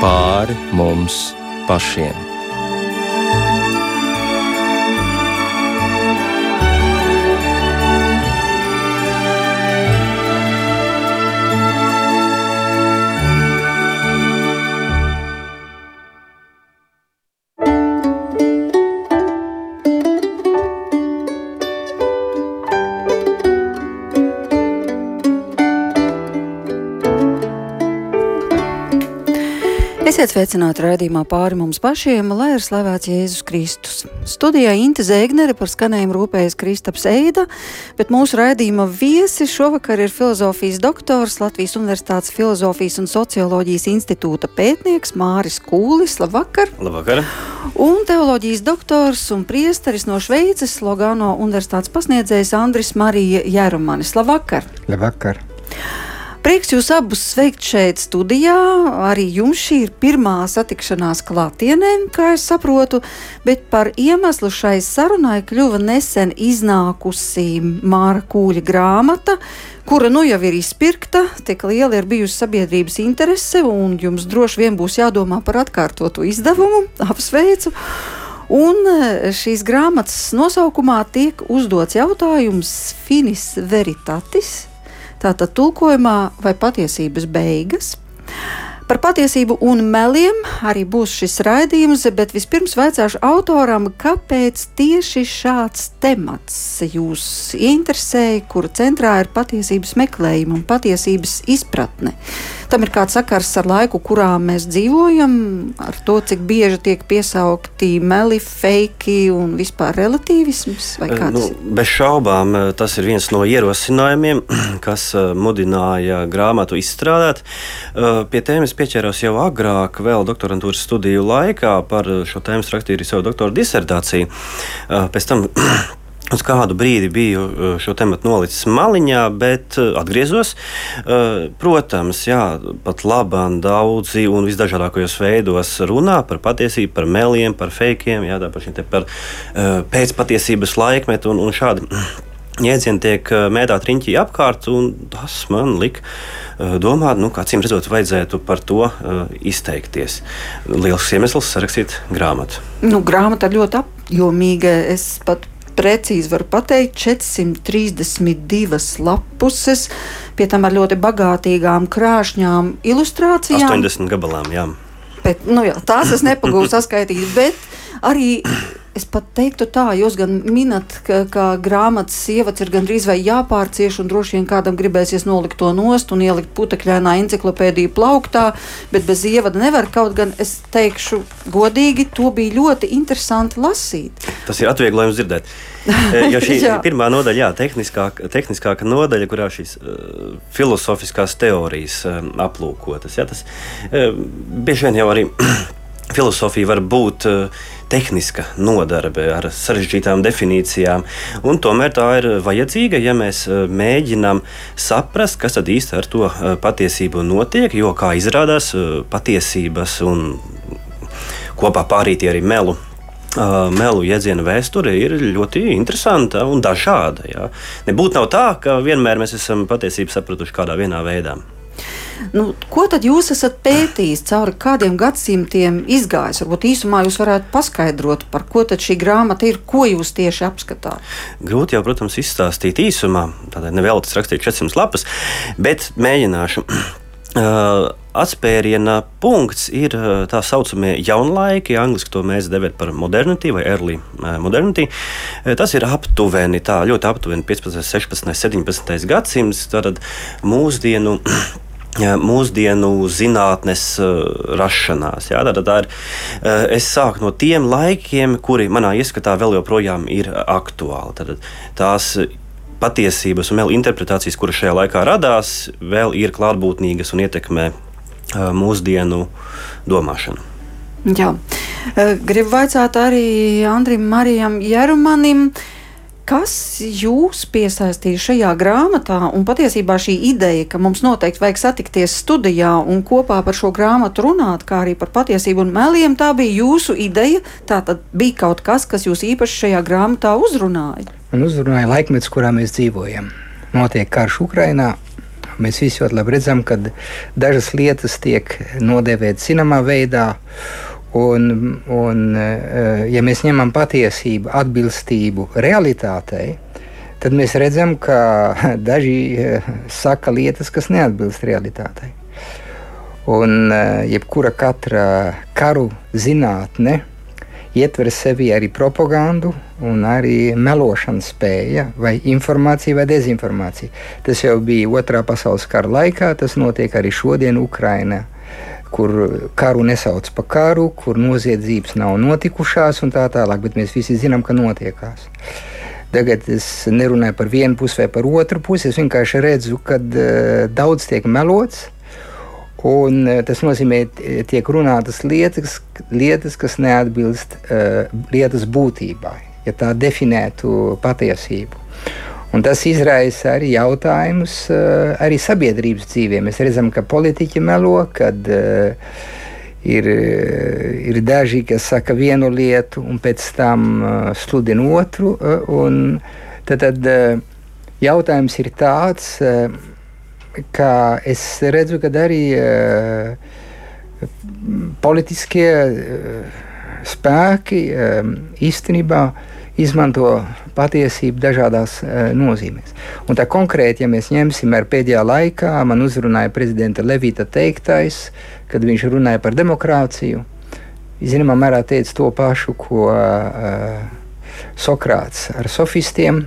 pāri mums pašiem. Esiet sveicināti raidījumā pāri mums pašiem, lai ir slavēts Jēzus Kristus. Studijā Inte Zēgnere par skanējumu rūpējas Kristaps Eida, bet mūsu raidījuma viesi šovakar ir filozofijas doktors, Latvijas Universitātes Filozofijas un Socioloģijas institūta pētnieks Māris Kūlis. Labvakar! Labvakar! Un teoloģijas doktors un priesteris no Šveices, Logano Universitātes pasniedzējs Andris Marija Jērumanis. Labvakar! Labvakar! Prieks jūs abus sveikt šeit studijā. Arī jums šī ir pirmā satikšanās klātienē, kā es saprotu, bet par iemeslu šai sarunai kļuva nesen iznākusi Māra Kūļa grāmata, kura nu jau ir izpirkta, tik liela ir bijusi sabiedrības interese, un jums droši vien būs jādomā par atkārtotu izdevumu. Apsveicu! Un e, šīs grāmatas nosaukumā tiek uzdots jautājums Finis Veritatis, Tātad tulkojumā vai patiesības beigas. Par patiesību un meliem arī būs šis raidījums, bet vispirms vaicāšu autoram, kāpēc tieši šāds temats jūs interesēja, kura centrā ir patiesības meklējuma un patiesības izpratne. Tam ir kāds sakars ar laiku, kurā mēs dzīvojam, ar to, cik bieži tiek piesaukti meli, fake un vispār relativisms. Nu, bez šaubām tas ir viens no ierosinājumiem, kas mudināja grāmatu izstrādāt. Pie tēmas pieķēros jau agrāk, vēl doktorantūras studiju laikā. Par šo tēmu rakstīju savu doktora disertāciju. Pēc tam Uz kādu brīdi biju uh, šo tematu nolicis maliņā, bet uh, atgriezos. Uh, protams, jā, pat labāk daudzi un visdažādākajos veidos runā par patiesību, par meliem, par fakiem, jā, par, par pēcpatiesības laikmetu un, un šādi. Jēdzieni tiek mētāti riņķī apkārt, un tas man lika domāt, nu, kā cīm redzot, vajadzētu par to uh, izteikties. Liels iemesls sarakstīt grāmatu. Nu, grāmata ļoti apjomīga. Es pat precīzi varu pateikt, 432 lapuses, pie tam ar ļoti bagātīgām krāšņām ilustrācijām. 80 gabalām, jā. Bet, nu jā, tās es nepagūstu saskaitīt, bet arī Es pat teiktu tā, jūs gan minat, ka, ka grāmatas ievads ir gandrīz vai jāpārcieš, un droši vien kādam gribēsies nolikt to nost un ielikt putekļainā enciklopēdiju plauktā, bet bez ievada nevar. Kaut gan es teikšu godīgi, to bija ļoti interesanti lasīt. Tas ir atvieglojums dzirdēt. Eh, jo šī pirmā nodaļa, jā, tehniskāka, tehniskāka nodaļa, kurā šīs uh, filozofiskās teorijas um, aplūkotas, jā, tas uh, bieži vien jau arī filozofija var būt uh, tehniska nodarbe ar sarežģītām definīcijām. Tomēr tā ir vajadzīga, ja mēs eh, mēģinām saprast, kas tad īsti ar to eh, patiesību notiek. Jo, kā izrādās, eh, patiesības un kopā pārīti arī melu melu jēdziena vēsture ir ļoti interesanta un dažāda. Jā. Nebūtu tā, ka vienmēr mēs esam patiesību sapratuši kādā vienā veidā. Nu, ko tad jūs esat pētījis cauri kādiem gadsimtiem izgājis? Varbūt īsumā jūs varētu paskaidrot, par ko šī grāmata ir, ko jūs tieši apskatāt. Grūti jau, protams, izstāstīt īsumā, tādēļ nevēlu tas rakstīt 400 lapas, bet mēģināšu. Uh, atspēriena punkts ir uh, tā saucamie jaunlaiki, angļuiski to mēs devām par modernity vai early uh, modernity. Uh, tas ir aptuveni, tā ļoti aptuveni 15, 16, 17 gadsimts, tad mūsdienu mūsdienu zinātnes uh, rašanās. Jā, tā, tā ir, uh, es sāku no tiem laikiem, kuri manā ieskatā vēl joprojām ir aktuāli. Tad, tās patiesības un interpretācijas, kuras šajā laikā radās, vēl ir klātbūtnīgas un ietekmē uh, mūsdienu domāšanu. Jā. Gribu vaicāt arī Andrim Marijam Jerumanim. Uh, Kas jūs piesaistīja šajā grāmatā? Un patiesībā šī ideja, ka mums noteikti vajag satikties studijā un kopā par šo grāmatu runāt, kā arī par patiesību un meliem, tā bija jūsu ideja. Tā tad bija kaut kas, kas jūs īpaši šajā grāmatā uzrunāja. Man uzrunāja laikmets, kurā mēs dzīvojam. Notiek karš Ukrajinā, Mēs visi ļoti labi redzam, ka dažas lietas tiek nodēvētas zināmā veidā. Un, un, ja mēs ņemam patiesību, atbilstību realitātei, tad mēs redzam, ka daži saka lietas, kas neatbilst realitātei. Un jebkura katra karu zinātne ietver sevi arī propagandu un arī melošanas spēja, vai informācija vai dezinformācija. Tas jau bija Otrā pasaules kara laikā, tas notiek arī šodien Ukrainā. Kur karu nesauc par karu, kur noziedzības nav notikušās un tā tālāk, bet mēs visi zinām, ka notiekās. Tagad es nerunāju par vienu pusi vai par otru pusi. Es vienkārši redzu, ka uh, daudz tiek melots, Un, e, tas nozīmē, ka tiek runātas lietas, lietas kas neatbilst uh, lietas būtībai, ja tā definētu patiesību. Un tas izraisa arī jautājumus uh, arī sabiedrības dzīvē. Mēs redzam, ka politiķi melo, kad uh, ir, ir daži, kas saka vienu lietu un pēc tam sludina otru. Tad, tad jautājums ir tāds. Ka es redzu, ka arī politiskie spēki īstenībā izmanto patiesību dažādās uh, nozīmēs. Un tā konkrēti, ja mēs ņemsim ar pēdējā laikā, man uzrunāja prezidenta Levita teiktais, kad viņš runāja par demokrātiju. Zināmā mērā teica to pašu, ko uh, Sokrāts ar sofistiem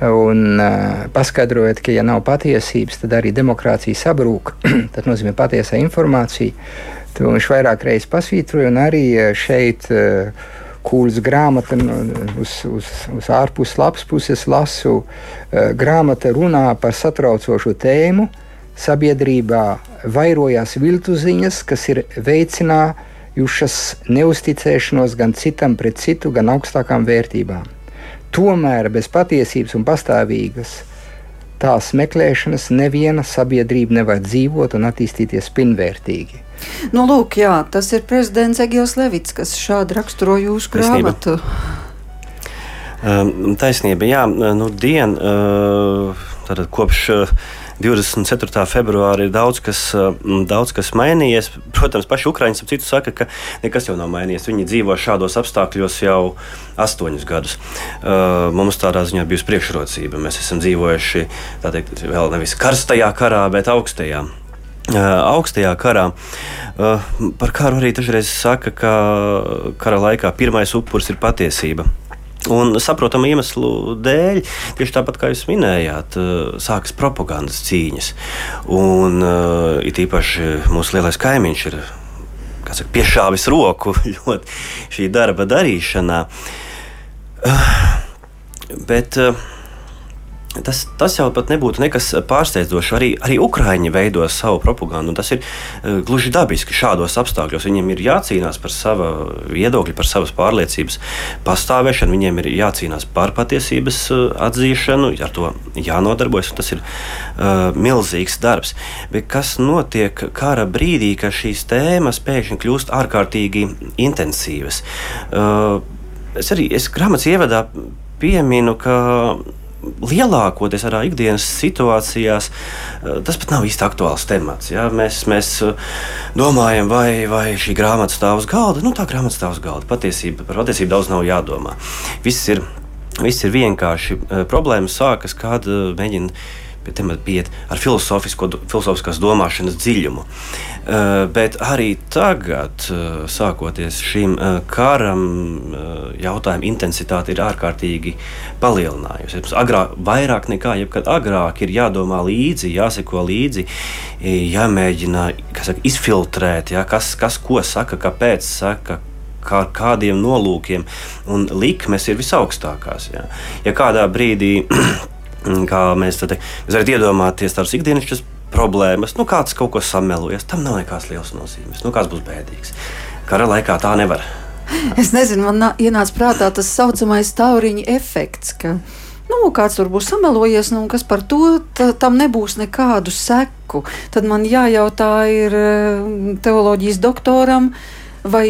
Un uh, paskaidrojot, ka, ja nav patiesības, tad arī demokrātija sabrūk. tas nozīmē patiesā informācija. To viņš vairāk reizes pasvītroja, un arī šeit uh, kūlas grāmata uz, uz, uz ārpus lapas puses lasu. Uh, grāmata runā par satraucošu tēmu. Sabiedrībā vairojās viltu ziņas, kas ir veicinājušas neusticēšanos gan citam pret citu, gan augstākām vērtībām. Tomēr bez patiesības un pastāvīgas tās meklēšanas neviena sabiedrība nevar dzīvot un attīstīties pilnvērtīgi. Nu, lūk, jā, tas ir prezidents Egils Levits, kas šādi raksturo jūsu grāmatu. Um, taisnība, jā, nu, diena uh, kopš. Uh, 24. februāra ir daudz kas, mm, daudz kas mainījies. Protams, paši Ukrāņi ap citu saka, ka nekas jau nav mainījies. Viņi dzīvo šādos apstākļos jau astoņus gadus. Uh, mums tādā ziņā bijusi priekšrocība. Mēs esam dzīvojuši teikt, vēl nevis karstajā karā, bet augstajā. Uh, augstajā karā. Uh, par karu arī dažreiz saka, ka kara laikā pirmais upuris ir patiesība. Un saprotamu iemeslu dēļ, tieši tāpat kā jūs minējāt, eh, sākas propagandas cīņas. Un uh, it īpaši mūsu lielais kaimiņš ir saka, piešāvis roku ļoti šī darba darīšanā. Uh, bet uh, Tas, tas jau pat nebūtu nekas pārsteidzošs. Arī, arī Ukrāņi veido savu propagandu. Tas ir uh, gluži dabiski šādos apstākļos. Viņiem ir jācīnās par savu viedokli, par savas pārliecības pastāvēšanu. Viņiem ir jācīnās par patiesības uh, atzīšanu, ar to jānodarbojas. Tas ir uh, milzīgs darbs. Bet kas notiek kara brīdī, kad šīs tēmas pēkšņi kļūst ārkārtīgi intensīvas? Uh, es arī es grāmatas ievadā pieminu, ka lielākoties arī ikdienas situācijās eh, tas pat nav īsti aktuāls temats. Ja? Mēs, mēs eh, domājam, vai, vai šī grāmata stāv uz galda. Nu, tā grāmata stāv uz galda. Patiesība, par patiesību daudz nav jādomā. Viss ir, viss ir vienkārši. Eh, problēmas sākas, kad mēģina pie temata pieiet ar filozofiskās domāšanas dziļumu. Uh, bet arī tagad, uh, sākoties šim uh, karam, jautājuma intensitāte ir ārkārtīgi palielinājusies. Agrāk, vairāk nekā jebkad agrāk, ir jādomā līdzi, jāseko līdzi, jāmēģina saka, izfiltrēt, ja, kas, kas ko saka, kāpēc saka kā, kādiem nolūkiem, un likmes ir visaugstākās. Ja, ja kādā brīdī kā mēs, tad, mēs varam iedomāties tādas ikdienas problēmas, nu kāds kaut ko samelojas, tam nav nekādas liels nozīmes. Nu, kāds būs bēdīgs? Kara laikā tā nevar. Es nezinu, man ienāca prātā tas tā saucamais tauriņa efekts. Ka... Nu, kāds tur būs samelojies, nu, kas par to tam nebūs nekādu seku. Tad man jājautā ir eh, teoloģijas doktoram, vai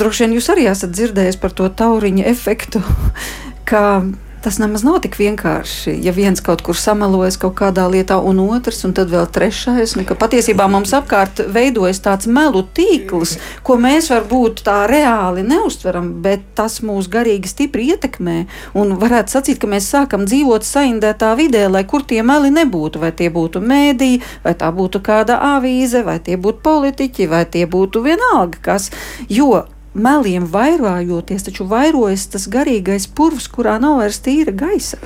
droši vien jūs arī esat dzirdējis par to tauriņa efektu, ka tas nemaz nav tik vienkārši. Ja viens kaut kur samalojas kaut kādā lietā, un otrs, un tad vēl trešais, un ka patiesībā mums apkārt veidojas tāds melu tīkls, ko mēs varbūt tā reāli neustveram, bet tas mūs garīgi stipri ietekmē. Un varētu sacīt, ka mēs sākam dzīvot saindētā vidē, lai kur tie meli nebūtu, vai tie būtu mēdī, vai tā būtu kāda avīze, vai tie būtu politiķi, vai tie būtu vienalga kas. Jo meliem vairājoties, taču vairojas tas garīgais purvs, kurā nav vairs tīra gaisa.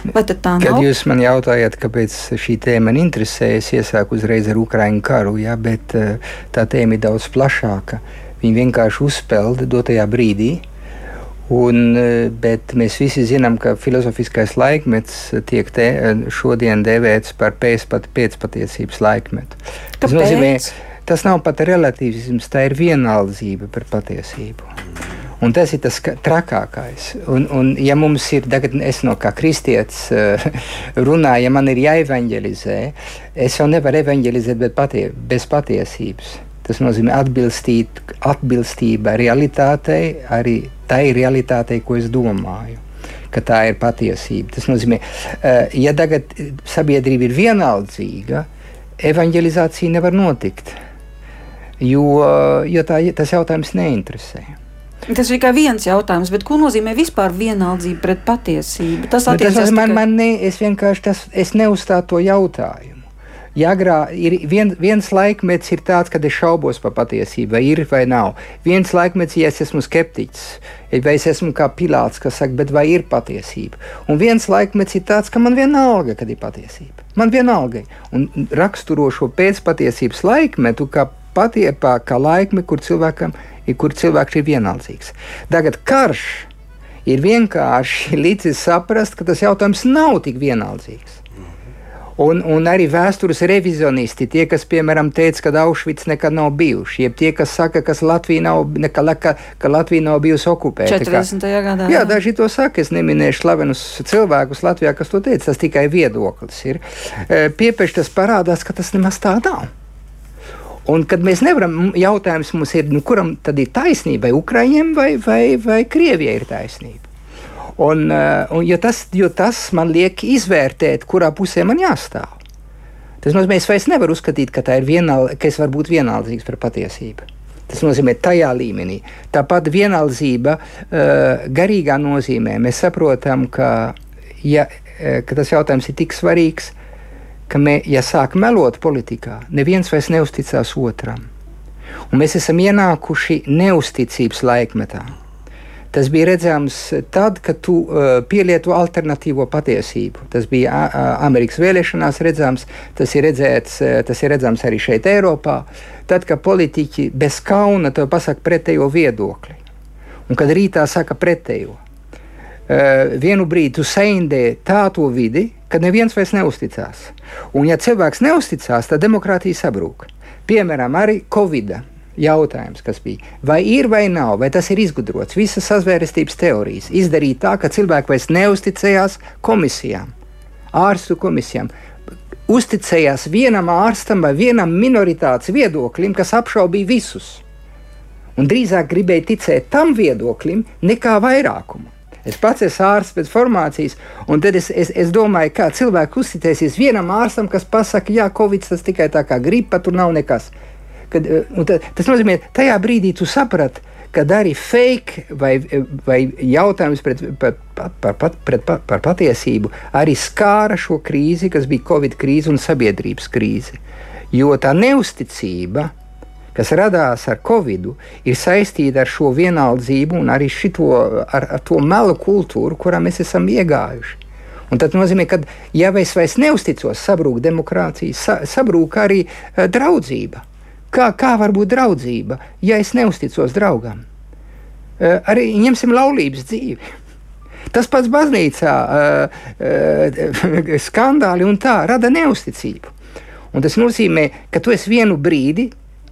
Kad nav? jūs man jautājat, kāpēc šī tēma man interesē, es iesāku uzreiz ar Ukraiņu karu, ja, bet eh, tā tēma ir daudz plašāka. Viņi vienkārši uzspēlda dotajā brīdī. Un, eh, bet mēs visi zinām, ka filozofiskais laikmets tiek te, eh, šodien dēvēts par pēcpatiesības laikmetu. Kāpēc? Tas nozīmē, tas nav pat relativisms, tā ir vienaldzība par patiesību. Un tas ir tas trakākais. Un, un, ja mums ir, tagad es no kā kristietis uh, runāju, ja man ir jāevanģelizē, es jau nevaru evanģelizēt patie, bez patiesības. Tas nozīmē atbilstīt, atbilstība realitātei, arī tai realitātei, ko es domāju. Tā ir patiesība. Tas nozīmē, uh, ja tagad sabiedrība ir vienaldzīga, evanģelizācija nevar notikt jo, jo tā, tas jautājums neinteresē. Tas ir tikai viens jautājums, bet ko nozīmē vispār vienaldzība pret patiesību? Tas attiecas man, tikai... man ne, es vienkārši tas, es neuzstāju to jautājumu. Ja agrā ir vien, viens laikmets, ir tāds, kad es šaubos par patiesību, vai ir vai nav. Viens laikmets, ja es esmu skeptiķis, vai es esmu kā pilāts, kas saka, bet vai ir patiesība. Un viens laikmets ir tāds, ka man vienalga, kad ir patiesība. Man vienalga. Un raksturo šo pēcpatiesības laikmetu, kā patiepā kā laikmi, kur, cilvēkam, kur cilvēks ir vienaldzīgs. Tagad karš ir vienkārši līdzis saprast, ka tas jautājums nav tik vienaldzīgs. Un, un arī vēstures revizionisti, tie, kas, piemēram, teica, ka Auschwitz nekad nav bijuši, jeb tie, kas saka, ka Latvija nav, ka, ka, ka Latvija nav bijusi okupēta. 40. Kā, gadā. Jā, daži to saka, es neminēšu slavenus cilvēkus Latvijā, kas to teica, tas tikai viedoklis ir. E, Piepešs tas parādās, ka tas nemaz tā nav. Un kad mēs nevaram, jautājums mums ir, nu, kuram tad ir taisnība, vai Ukraiņiem vai, vai, vai Krievijai ir taisnība. Un, uh, un, jo, tas, jo tas man liek izvērtēt, kurā pusē man jāstāv. Tas nozīmē, es vairs nevaru uzskatīt, ka, vienal, ka es varu būt vienaldzīgs par patiesību. Tas nozīmē tādā līmenī. Tāpat vienaldzība uh, garīgā nozīmē. Mēs saprotam, ka, ja, uh, ka tas jautājums ir tik svarīgs, ka, mē, ja sāk melot politikā, neviens vairs neusticās otram. Un mēs esam ienākuši neusticības laikmetā. Tas bija redzams tad, kad tu uh, pielieto alternatīvo patiesību. Tas bija uh, Amerikas vēlēšanās redzams, tas ir, redzēts, uh, tas ir redzams arī šeit, Eiropā. Tad, kad politiķi bez kauna tev pasaka pretējo viedokli, un kad rītā saka pretējo, vienu brīdi tu saindē tādu vidi, kad neviens vairs neusticās. Un, ja cilvēks neusticās, tad demokrātija sabrūk. Piemēram, arī Covid jautājums, kas bija, vai ir vai nav, vai tas ir izgudrots. Visas sazvērestības teorijas izdarīja tā, ka cilvēki vairs neusticējās komisijām, ārstu komisijām. Uzticējās vienam ārstam vai vienam minoritātes viedoklim, kas apšaubīja visus. Un drīzāk gribēja ticēt tam viedoklim nekā vairākumam. Es pats esmu ārsts pēc formācijas, un tad es, es, es domāju, kā cilvēki uzticēsies vienam ārstam, kas pasakā, ka Covid tas tikai tā kā gripa, tur nav nekas. Kad, eh, tad, tas nozīmē, tajā brīdī tu saprati, ka arī fake vai, vai jautājums pret, par, par, par, pret, par patiesību arī skāra šo krīzi, kas bija Covid krīze un sabiedrības krīze. Jo tā neusticība kas radās ar Covid, ir saistīta ar šo vienaldzību un arī šito, ar, ar to melu kultūru, kurā mēs esam iegājuši. Un tas nozīmē, ka, ja es vairs neusticos, sabrūk demokrātija, sa, sabrūk arī uh, draudzība. Kā, kā var būt draudzība, ja es neusticos draugam? Uh, arī ņemsim laulības dzīvi. Tas pats baznīcā uh, uh, skandāli un tā rada neusticību. Un tas nozīmē, ka tu esi vienu brīdi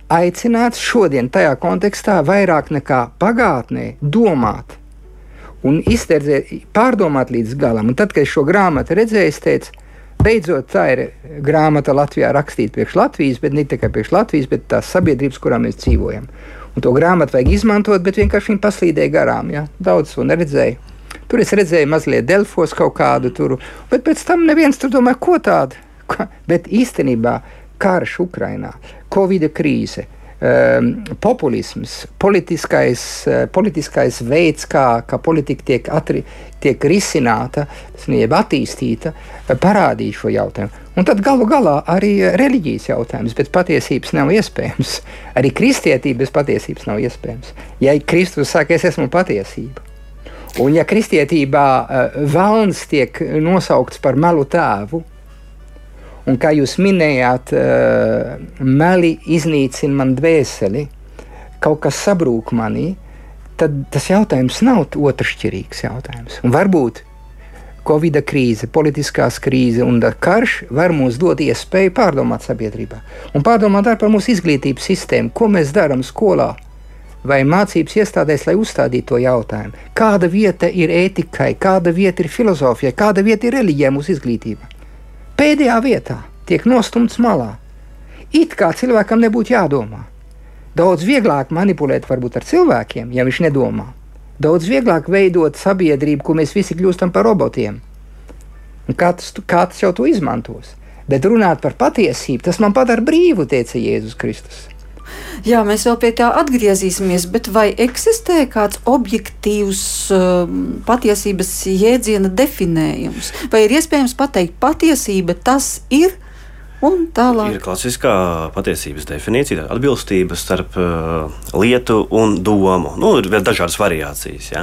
aicināts šodien tajā kontekstā vairāk nekā pagātnē domāt un izterdzēt, pārdomāt līdz galam. Un tad, kad es šo grāmatu redzēju, es teicu, beidzot, tā ir grāmata Latvijā rakstīta priekš Latvijas, bet ne tikai priekš Latvijas, bet tās sabiedrības, kurā mēs dzīvojam. Un to grāmatu vajag izmantot, bet vienkārši viņa paslīdēja garām. Ja? Daudz to neredzēju. Tur es redzēju mazliet Delfos kaut kādu tur, bet pēc tam neviens tur domā, ko tādu. Bet īstenībā karš Ukrainā, Covid krīze, um, populisms, politiskais, uh, politiskais veids, kā, kā politika tiek, atri, tiek risināta, jeb attīstīta, parādīja šo jautājumu. Un tad galu galā arī reliģijas jautājums bez patiesības nav iespējams. Arī kristietība bez patiesības nav iespējams. Ja Kristus saka, es esmu patiesība. Un ja kristietībā uh, vēlns tiek nosaukts par melu tēvu, Un kā jūs minējāt, uh, meli iznīcina man dvēseli, kaut kas sabrūk manī, tad tas jautājums nav otršķirīgs jautājums. Un varbūt Covid krīze, politiskās krīze un karš var mums dot iespēju pārdomāt sabiedrībā un pārdomāt par mūsu izglītības sistēmu, ko mēs darām skolā vai mācības iestādēs, lai uzstādītu to jautājumu. Kāda vieta ir ētikai, kāda vieta ir filozofijai, kāda vieta ir reliģijai mūsu izglītībā? Pēdējā vietā tiek nostumts malā. It kā cilvēkam nebūtu jādomā. Daudz vieglāk manipulēt varbūt ar cilvēkiem, ja viņš nedomā. Daudz vieglāk veidot sabiedrību, kur mēs visi kļūstam par robotiem. Un kāds, kāds jau to izmantos. Bet runāt par patiesību, tas man padara brīvu, teica Jēzus Kristus. Jā, mēs vēl pie tā atgriezīsimies, bet vai eksistē kāds objektīvs uh, patiesības jēdziena definējums? Vai ir iespējams pateikt, patiesība tas ir? Un tālāk. Ir klasiskā patiesības definīcija, atbilstība starp uh, lietu un domu. Nu, ir dažādas variācijas ja?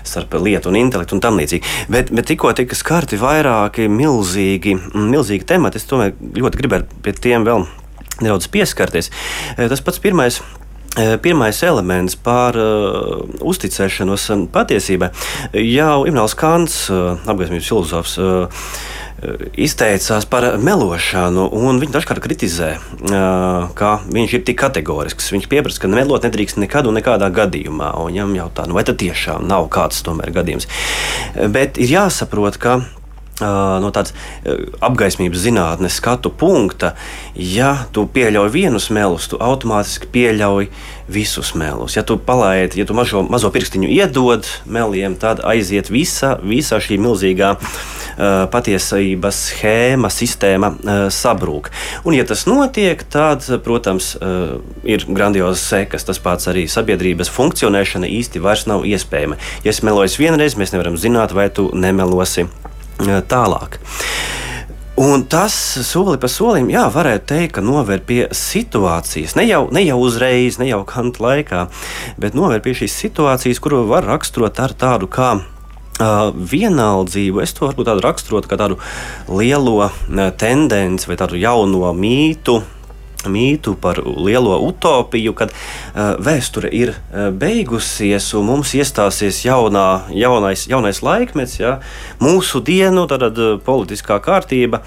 starp lietu un intelektu un tam līdzīgi. Bet, bet tikko tika skarti vairāki milzīgi, milzīgi temati, es tomēr ļoti gribētu pie tiem vēl nedaudz pieskarties. Eh, tas pats pirmais. Eh, pirmais elements par uh, uzticēšanos patiesībai. Jau Imants Kants, uh, apgaismības filozofs, uh, izteicās par melošanu, un viņš dažkārt kritizē, ka viņš ir tik kategorisks. Viņš pieprasa, ka melot nedrīkst nekad un nekādā gadījumā. Un viņam jautā, nu, vai tad tiešām nav kāds tomēr gadījums. Bet ir jāsaprot, ka no tādas apgaismības zinātnes skatu punkta, ja tu pieļauj vienus melus, tu automātiski pieļauj visus melus. Ja tu palaidi, ja tu mažo, mazo pirkstiņu iedod meliem, tad aiziet visa, visa šī milzīgā uh, patiesības schēma, sistēma uh, sabrūk. Un, ja tas notiek, tad, protams, uh, ir grandiozas sekas. Tas pats arī sabiedrības funkcionēšana īsti vairs nav iespējama. Ja es meloju vienreiz, mēs nevaram zināt, vai tu nemelosi tālāk. Un tas soli pa solim, jā, varētu teikt, ka novērt pie situācijas, ne jau, ne jau uzreiz, ne jau kanta laikā, bet novērt pie šīs situācijas, kuru var raksturot ar tādu kā Uh, vienaldzību es to varbūt tādu raksturotu kā tādu lielo tendenci vai tādu jauno mītu, mītu par lielo utopiju, kad uh, vēsture ir uh, beigusies un mums iestāsies jaunā, jaunais, jaunais laikmets, ja, mūsu dienu, tad uh, politiskā kārtība.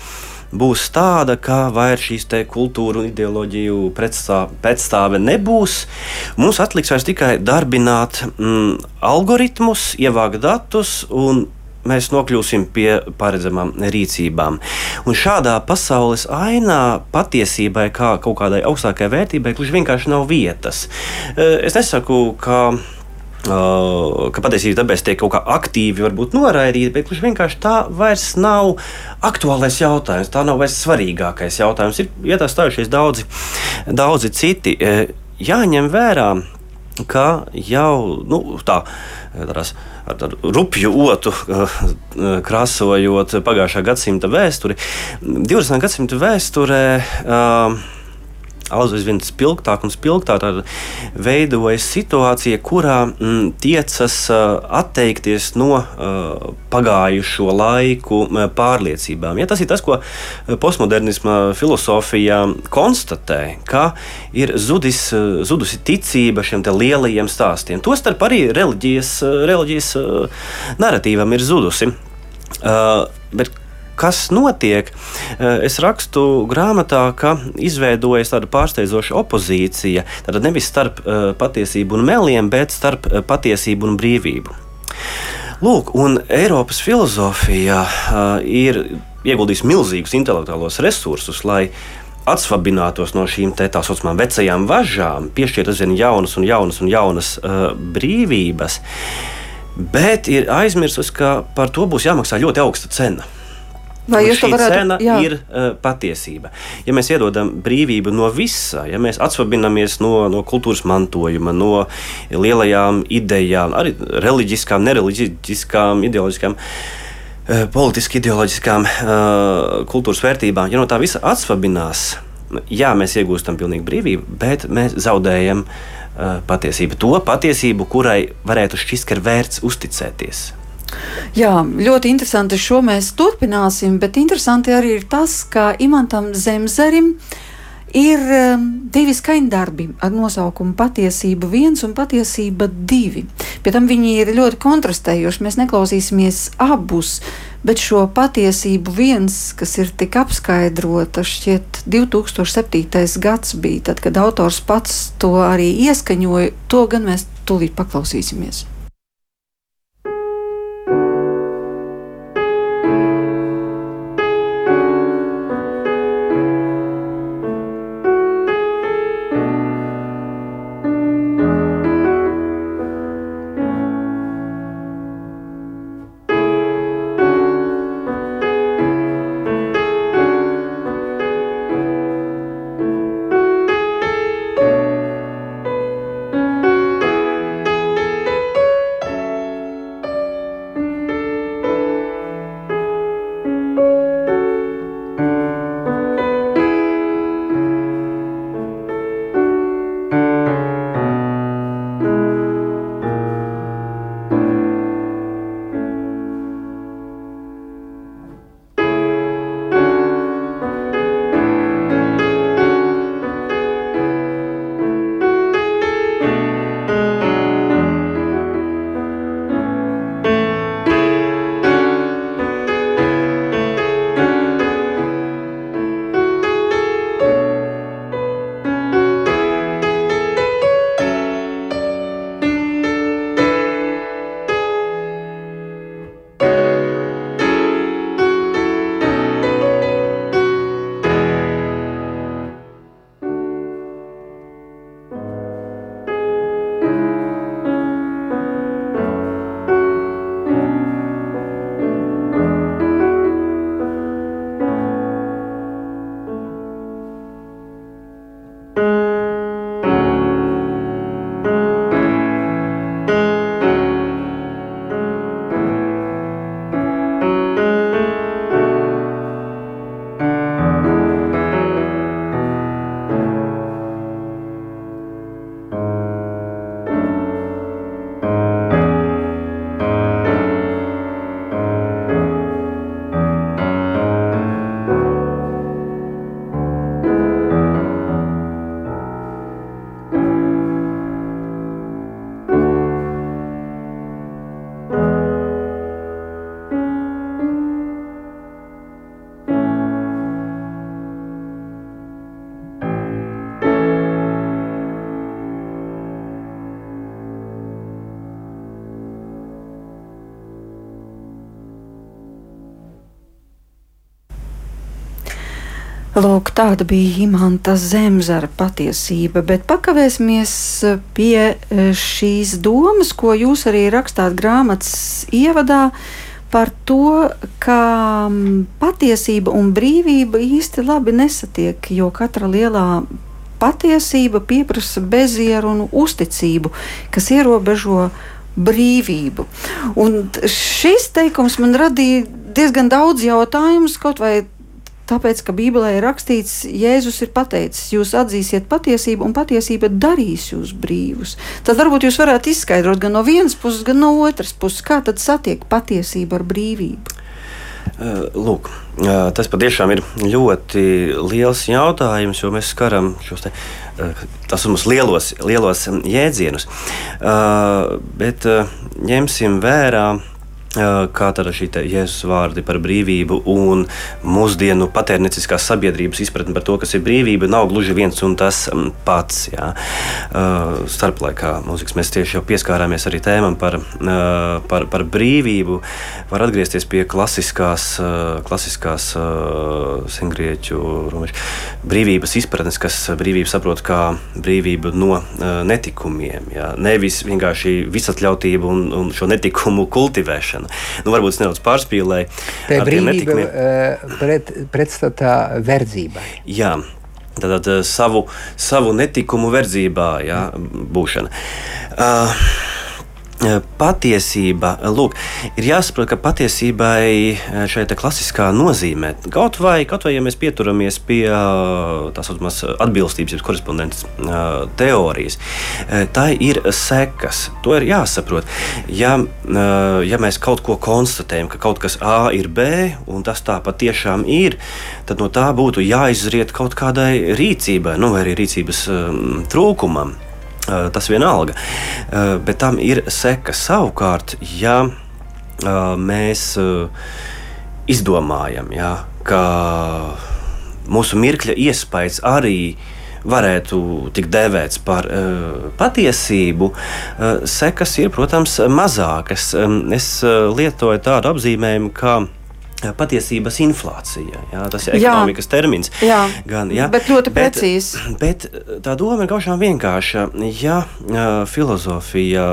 Būs tāda, ka vairs šīs kultūra un ideoloģiju pretstāve nebūs. Mums atliks tikai darbināt mm, algoritmus, ievākt datus un mēs nokļūsim pie paredzamām rīcībām. Un šādā pasaules ainā patiesībai, kā kaut kādai augstākai vērtībai, gluži vienkārši nav vietas. Eh, es nesaku, ka Uh, ka patiesībā tāpēc tiek kaut kā aktīvi noraidīta, bet kurš vienkārši tā vairs nav aktuālais jautājums, tā nav vairs svarīgākais jautājums. Ir iestājušies daudzi, daudzi citi. Jāņem vērā, ka jau nu, tā, tādās ar tādu rupju otu eh, krāsojot pagājušā gadsimta vēsturi. 20. gadsimta vēsturē. Uh, aizvien spilgtāk un spilgtāk veidojas situācija, kurā m, mm, tiecas atteikties no pagājušo laiku pārliecībām. Ja tas ir tas, ko postmodernisma filozofija konstatē, ka ir zudis, zudusi ticība šiem lielajiem stāstiem. Tostarp arī reliģijas, reliģijas narratīvam ir zudusi. Uh, bet kas notiek. Es rakstu grāmatā, ka izveidojas tāda pārsteidzoša opozīcija. Tātad nevis starp patiesību un meliem, bet starp patiesību un brīvību. Lūk, un Eiropas filozofija ir ieguldījusi milzīgus intelektuālos resursus, lai atsvabinātos no šīm tā saucamām vecajām važām, piešķirt aizvien jaunas un jaunas un jaunas uh, brīvības. bet ir aizmirsusi, ka par to būs jāmaksā ļoti augsta cena. Vai jūs to varētu- cena jā. ir uh, patiesība. Ja mēs iedodam brīvību no visa, ja mēs atsvabinamies no, no kultūras mantojuma, no lielajām idejām, arī reliģiskām, nereliģiskām, ideoloģiskām, uh, politiski ideoloģiskām uh, kultūras vērtībām, ja no tā visa atsvabinās, jā, mēs iegūstam pilnīgu brīvību, bet mēs zaudējam uh, patiesību. To patiesību, kurai varētu šķist, ka ir vērts uzticēties. Jā, ļoti interesanti. Šo mēs turpināsim, bet interesanti arī ir tas, ka Imantam Zemzerim ir um, divi skaņdarbi ar nosaukumu Patiesība viens un Patiesība divi. Pie tam viņi ir ļoti kontrastējoši. Mēs neklausīsimies abus, bet šo patiesību viens, kas ir tik apskaidrota, šķiet 2007. gads bija, tad, kad autors pats to arī ieskaņoja, to gan mēs tūlīt paklausīsimies. Lūk, tāda bija imanta zemzara patiesība, bet pakavēsimies pie e, šīs domas, ko jūs arī rakstāt grāmatas ievadā par to, ka patiesība un brīvība īsti labi nesatiek, jo katra lielā patiesība pieprasa bezieru un uzticību, kas ierobežo brīvību. Un šis teikums man radīja diezgan daudz jautājumus, kaut vai Tāpēc, ka Bībelē ir rakstīts, Jēzus ir pateicis, jūs atzīsiet patiesību, un patiesība darīs jūs brīvus. Tad varbūt jūs varētu izskaidrot gan no vienas puses, gan no otras puses, kā tad satiek patiesība ar brīvību. Lūk, tas patiešām ir ļoti liels jautājums, jo mēs skaram šos te, mūsu lielos, lielos jēdzienus. Bet ņemsim vērā kā tad šī jēzus vārdi par brīvību un mūsdienu patērnieciskās sabiedrības izpratne par to, kas ir brīvība, nav gluži viens un tas pats. Jā. Starplaikā mūzikas mēs tieši jau pieskārāmies arī tēmam par, par, par brīvību. Var atgriezties pie klasiskās, klasiskās sengrieķu brīvības izpratnes, kas brīvību saprot kā brīvību no netikumiem. Jā. Nevis vienkārši visatļautību un, un šo netikumu kultivēšanu ievērošana. Nu, varbūt es nedaudz pārspīlēju. Tā ir brīvība pret, pretstatā verdzībai. Jā. Tātad savu, savu netikumu verdzībā jā, būšana. Uh, patiesība, lūk, ir jāsaprot, ka patiesībai šeit klasiskā nozīmē, kaut vai, kaut vai ja mēs pieturamies pie tā saucamās atbilstības, jeb korespondences teorijas, tā ir sekas. To ir jāsaprot. Ja, ja mēs kaut ko konstatējam, ka kaut kas A ir B, un tas tā patiešām ir, tad no tā būtu jāizriet kaut kādai rīcībai, nu, vai arī rīcības trūkumam. Tas vienalga. Bet tam ir sekas savukārt, ja mēs izdomājam, ja, ka mūsu mirkļa iespējas arī varētu tikt dēvēts par uh, patiesību, uh, sekas ir, protams, mazākas. Um, es uh, lietoju tādu apzīmējumu, kā patiesības inflācija. Jā, tas ir ekonomikas jā. termins. Jā, gan, jā. bet ļoti precīzi. Bet, bet tā doma ir gaužām vienkārša. Ja uh, filozofija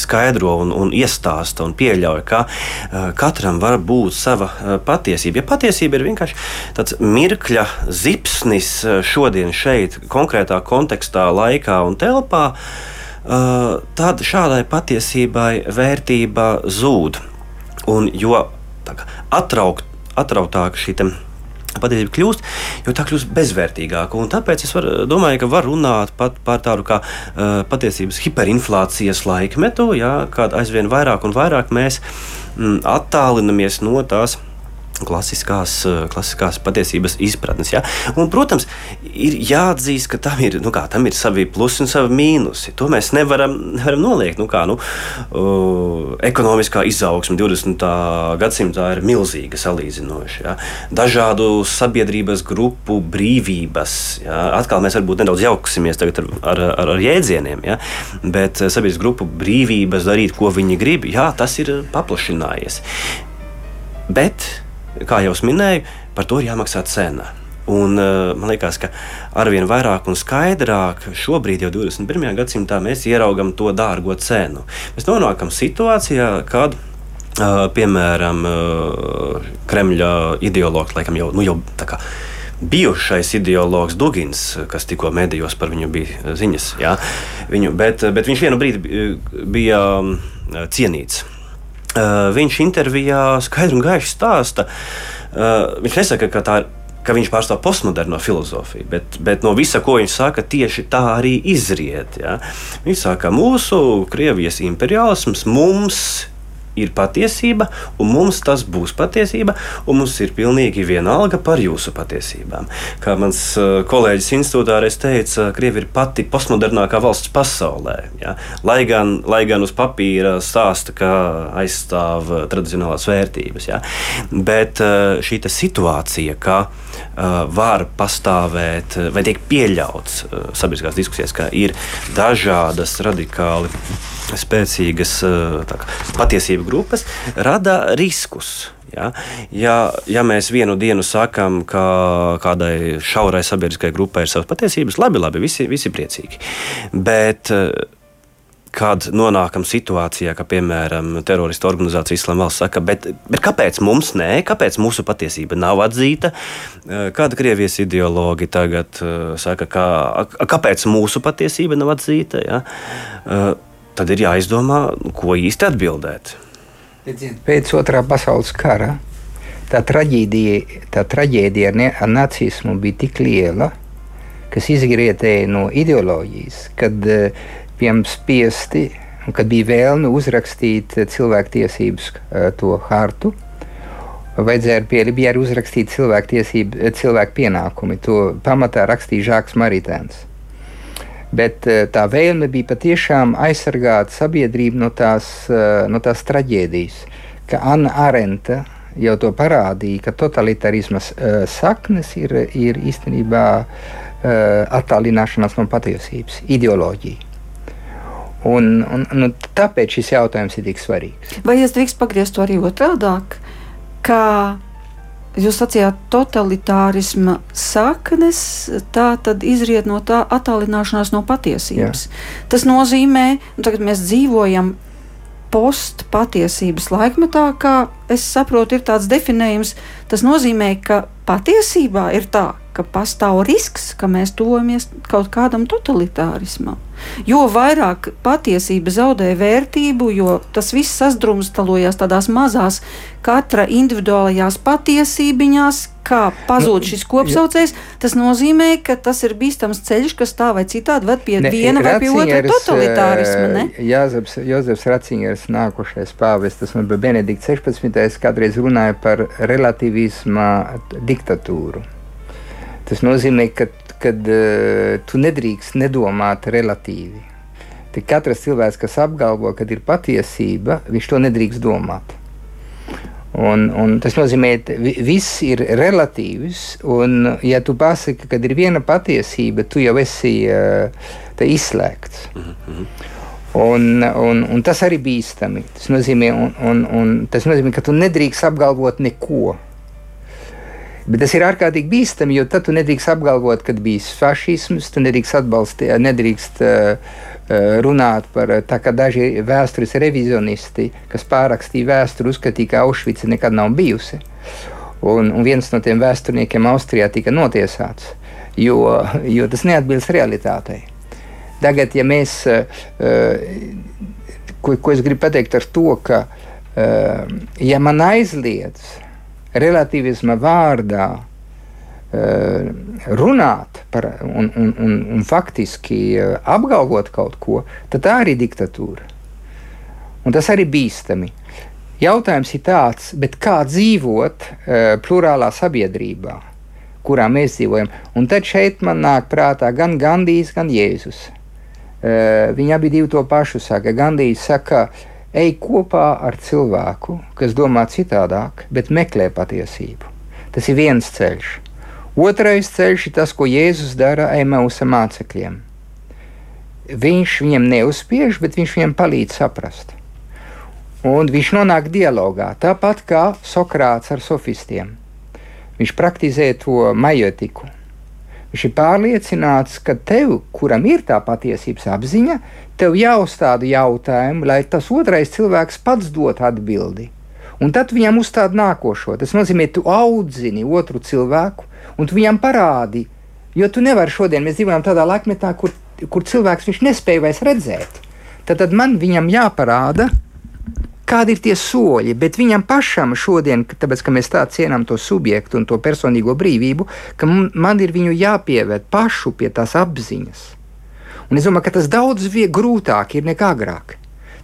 skaidro un, un iestāsta un pieļauj, ka uh, katram var būt sava uh, patiesība. Ja patiesība ir vienkārši tāds mirkļa zipsnis šodien, šeit, konkrētā kontekstā, laikā un telpā, uh, tad šādai patiesībai vērtība zūd. Un jo atraukt, atrautāka šī patiesība kļūst, jo tā kļūst bezvērtīgāka. Un tāpēc es var, domāju, ka var runāt pat par tādu kā uh, patiesības hiperinflācijas laikmetu, jā, kad aizvien vairāk un vairāk mēs mm, attālinamies no tās klasiskās, eh, klasiskās patiesības izpratnes. Ja? Un, protams, ir jāatzīst, ka tam ir, nu kā, tam ir savi plusi un savi mīnusi. To mēs nevaram, nevaram noliegt. Nu kā, nu, uh, ekonomiskā izaugsme 20. gadsimtā ir milzīga salīdzinoši. Ja? Dažādu sabiedrības grupu brīvības. Ja? Atkal mēs varbūt nedaudz jauksimies ar, ar, ar, ar jēdzieniem, ja? bet eh, sabiedrības grupu brīvības darīt, ko viņi grib, jā, tas ir paplašinājies. Bet kā jau minēju, par to ir jāmaksā cena. Un, uh, man liekas, ka arvien vairāk un skaidrāk šobrīd, jau 21. gadsimtā, mēs ieraugam to dārgo cenu. Mēs nonākam situācijā, kad uh, piemēram uh, Kremļa ideologs, laikam jau, nu, jau tā kā bijušais ideologs Dugins, kas tikko medijos par viņu bija ziņas. Jā, viņu, bet, bet viņš vienu brīdi bija cienīts. Viņš intervijā skaidri un gaiši stāsta. Viņš nesaka, ka tā ir ka viņš pārstāv postmoderno filozofiju, bet, bet no visa, ko viņš saka, tieši tā arī izriet. Ja? Viņš saka, ka mūsu Krievijas imperiālisms mums ir patiesība, un mums tas būs patiesība, un mums ir pilnīgi vienalga par jūsu patiesībām. Kā mans kolēģis institūtā reiz teica, Krievija ir pati postmodernākā valsts pasaulē. Ja? Lai, gan, lai gan uz papīra stāsta, ka aizstāv tradicionālās vērtības. Ja? Bet šī situācija, ka var pastāvēt vai tiek pieļauts sabiedriskās diskusijās, ka ir dažādas radikāli spēcīgas kā, patiesību grupas, rada riskus. Ja, ja, ja mēs vienu dienu sakām, ka kādai šaurai sabiedriskai grupai ir savas patiesības, labi, labi visi, visi priecīgi. Bet, kad nonākam situācijā, ka, piemēram, terorista organizācija Islāma valsts saka, bet, bet kāpēc mums nē, kāpēc mūsu patiesība nav atzīta? Kāda Krievijas ideologi tagad uh, saka, ka, kāpēc mūsu patiesība nav atzīta? Ja? Uh, tad ir jāizdomā, ko īsti atbildēt. Pēc otrā pasaules kara tā traģēdija, tā traģēdija ar, ne, ar nacismu bija tik liela, kas izgrietēja no ideoloģijas, kad eh, bijām spiesti, kad bija vēlme uzrakstīt cilvēktiesības eh, to hartu. Vajadzēja pie, bija arī uzrakstīt cilvēku, cilvēku pienākumi. To pamatā rakstīja Žāks Maritēns. Bet eh, tā vēlme bija patiešām aizsargāt sabiedrību no tās, eh, no tās traģēdijas, ka Anna Arenta jau to parādīja, ka totalitarisma uh, saknes ir, ir īstenībā uh, attālināšanās no patiesības, ideoloģija. Un, un, nu, tāpēc šis jautājums ir tik svarīgs. Vai es drīkst pagriezt to arī otrādāk? Kā jūs sacījāt, totalitārisma saknes tā tad izriet no tā attālināšanās no patiesības. Jā. Tas nozīmē, ka nu, mēs dzīvojam postpatiesības laikmetā, kā es saprotu, ir tāds definējums. Tas nozīmē, ka patiesībā ir tā, ka pastāv risks, ka mēs tuvojamies kaut kādam totalitārismam. Jo vairāk patiesība zaudē vērtību, jo tas viss sazdrumstalojās tādās mazās, katra individuālajās patiesībās, kā pazūd nu, šis kopsaucējs. Tas nozīmē, ka tas ir bīstams ceļš, kas tā vai citādi ved pie ne, viena vai pie otra totalitārisma. Ne? Jāzeps, Jozefs Racingers, nākošais pāvests, un Benedikts 16. kādreiz runāja par relativisma diktatūru. Tas nozīmē, ka kad, uh, tu nedrīkst nedomāt relatīvi. Tik katrs cilvēks, kas apgalvo, ka ir patiesība, viņš to nedrīkst domāt. Un, un tas nozīmē, ka viss ir relatīvs. Un, ja tu pasaki, ka ir viena patiesība, tu jau esi uh, izslēgts. Mm -hmm. Un, un, un tas arī bīstami. Tas nozīmē, un, un, un tas nozīmē, ka tu nedrīkst apgalvot neko. Bet tas ir ārkārtīgi bīstami, jo tad tu nedrīkst apgalvot, ka bijis fašisms, tu nedrīkst atbalstīt, nedrīkst uh, runāt par tā, ka daži vēstures revizionisti, kas pārrakstīja vēsturi, uzskatīja, ka Aušvica nekad nav bijusi. Un, un viens no tiem vēsturniekiem Austrijā tika notiesāts, jo, jo tas neatbilst realitātei. Tagad, ja mēs, ko, ko es gribu pateikt ar to, ka ja man aizliedz relativisma vārdā uh, runāt par, un, un, un, un faktiski uh, apgalvot kaut ko, tad tā arī ir diktatūra. Un tas arī bīstami. Jautājums ir tāds, kā dzīvot uh, plurālā sabiedrībā, kurā mēs dzīvojam. Un tad šeit man nāk prātā gan Gandijs, gan Jēzus. Uh, viņi abi to pašu saka. Gandijs saka, ka ej kopā ar cilvēku, kas domā citādāk, bet meklē patiesību. Tas ir viens ceļš. Otrais ceļš ir tas, ko Jēzus dara Emausa mācekļiem. Viņš viņiem neuzspiež, bet viņš viņiem palīdz saprast. Un viņš nonāk dialogā, tāpat kā Sokrāts ar sofistiem. Viņš praktizē to majotiku. Viņš ir pārliecināts, ka tev, kuram ir tā patiesības apziņa, tev jāuzstāda jautājumu, lai tas otrais cilvēks pats dod atbildi. Un tad viņam uzstāda nākošo. Tas nozīmē, tu audzini otru cilvēku un tu viņam parādi. Jo tu nevari šodien, mēs dzīvojam tādā laikmetā, kur, kur cilvēks nespēja vairs redzēt. Tad, tad man viņam jāparāda, kādi ir tie soļi, bet viņam pašam šodien, tāpēc ka mēs tā cienām to subjektu un to personīgo brīvību, ka man ir viņu jāpieved pašu pie tās apziņas. Un es domāju, ka tas daudz grūtāk ir nekā agrāk.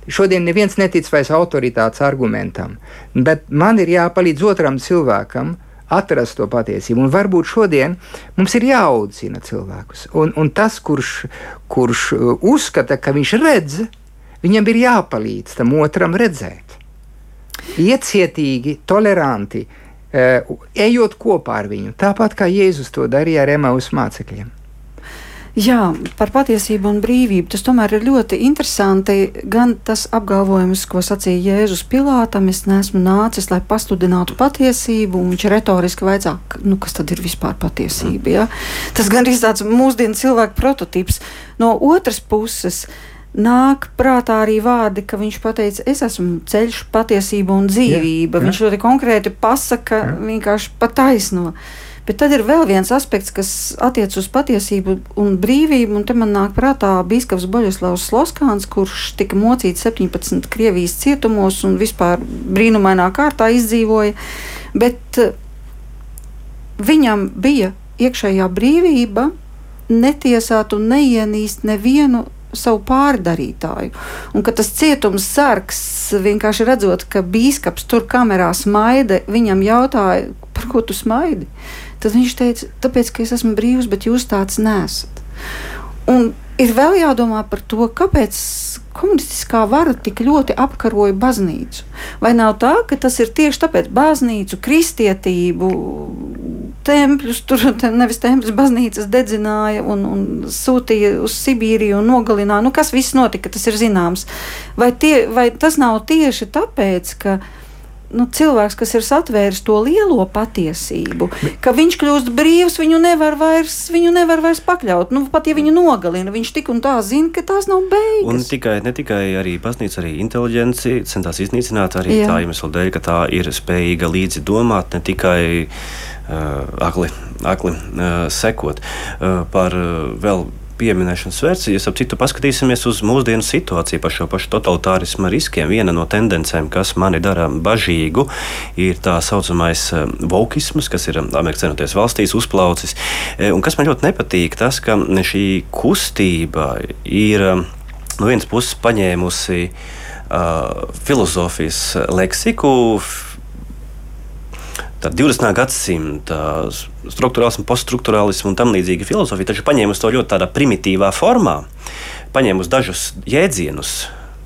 Šodien neviens netic vairs autoritātes argumentam, bet man ir jāpalīdz otram cilvēkam atrast to patiesību. Un varbūt šodien mums ir jāaudzina cilvēkus. Un, un tas, kurš, kurš uh, uzskata, ka viņš redz, viņam ir jāpalīdz tam otram redzēt. Iecietīgi, toleranti, uh, ejot kopā ar viņu, tāpat kā Jēzus to darīja ar Emaus mācekļiem. Jā, par patiesību un brīvību. Tas tomēr ir ļoti interesanti. Gan tas apgalvojums, ko sacīja Jēzus Pilātam, es neesmu nācis, lai pasludinātu patiesību, un viņš retoriski vajadzāk, nu, kas tad ir vispār patiesība. Ja? Tas gan ir tāds mūsdienu cilvēku prototyps. No otras puses, nāk prātā arī vārdi, ka viņš teica, es esmu ceļš, patiesība un dzīvība. Jā, jā. Viņš ļoti konkrēti pasaka, jā. vienkārši pataisno. Bet tad ir vēl viens aspekts, kas attiecas uz patiesību un brīvību. Un te man nāk prātā Bīskaps Boļislavs Sloskāns, kurš tika mocīts 17 Krievijas cietumos un vispār brīnumainā kārtā izdzīvoja. Bet eh, viņam bija iekšējā brīvība netiesāt un neienīst nevienu savu pārdarītāju. Un ka tas cietums sargs vienkārši redzot, ka bīskaps tur kamerā smaida, viņam jautāja, par ko tu smaidi? Tad viņš teica, tāpēc, ka es esmu brīvs, bet jūs tāds nesat. Un ir vēl jādomā par to, kāpēc komunistiskā vara tik ļoti apkaroja baznīcu. Vai nav tā, ka tas ir tieši tāpēc, baznīcu, kristietību, tempļus, tur nevis tempļus, baznīcas dedzināja un, un sūtīja uz Sibīriju un nogalināja. Nu, kas viss notika, tas ir zināms. Vai, tie, vai tas nav tieši tāpēc, ka nu, cilvēks, kas ir satvēris to lielo patiesību, ka viņš kļūst brīvs, viņu nevar vairs, viņu nevar vairs pakļaut. Nu, pat ja viņu nogalina, viņš tik un tā zina, ka tās nav beigas. Un tikai, ne tikai arī baznīca, arī inteliģenci centās iznīcināt arī Jā. tā iemesla dēļ, ka tā ir spējīga līdzi domāt, ne tikai uh, akli, akli uh, sekot uh, par uh, vēl pieminēšanas vērts. Ja citu paskatīsimies uz mūsdienu situāciju par šo pašu totalitārismu riskiem, viena no tendencēm, kas mani dara bažīgu, ir tā saucamais eh, vokisms, kas ir Amerikas Savienotajās valstīs uzplaucis. Eh, un kas man ļoti nepatīk, tas, ka šī kustība ir eh, no vienas puses paņēmusi uh, filozofijas leksiku, 20. gadsimta struktūrālismu, poststruktūrālismu un tam līdzīga filozofija, taču paņēmusi to ļoti tādā primitīvā formā, paņēmusi dažus jēdzienus.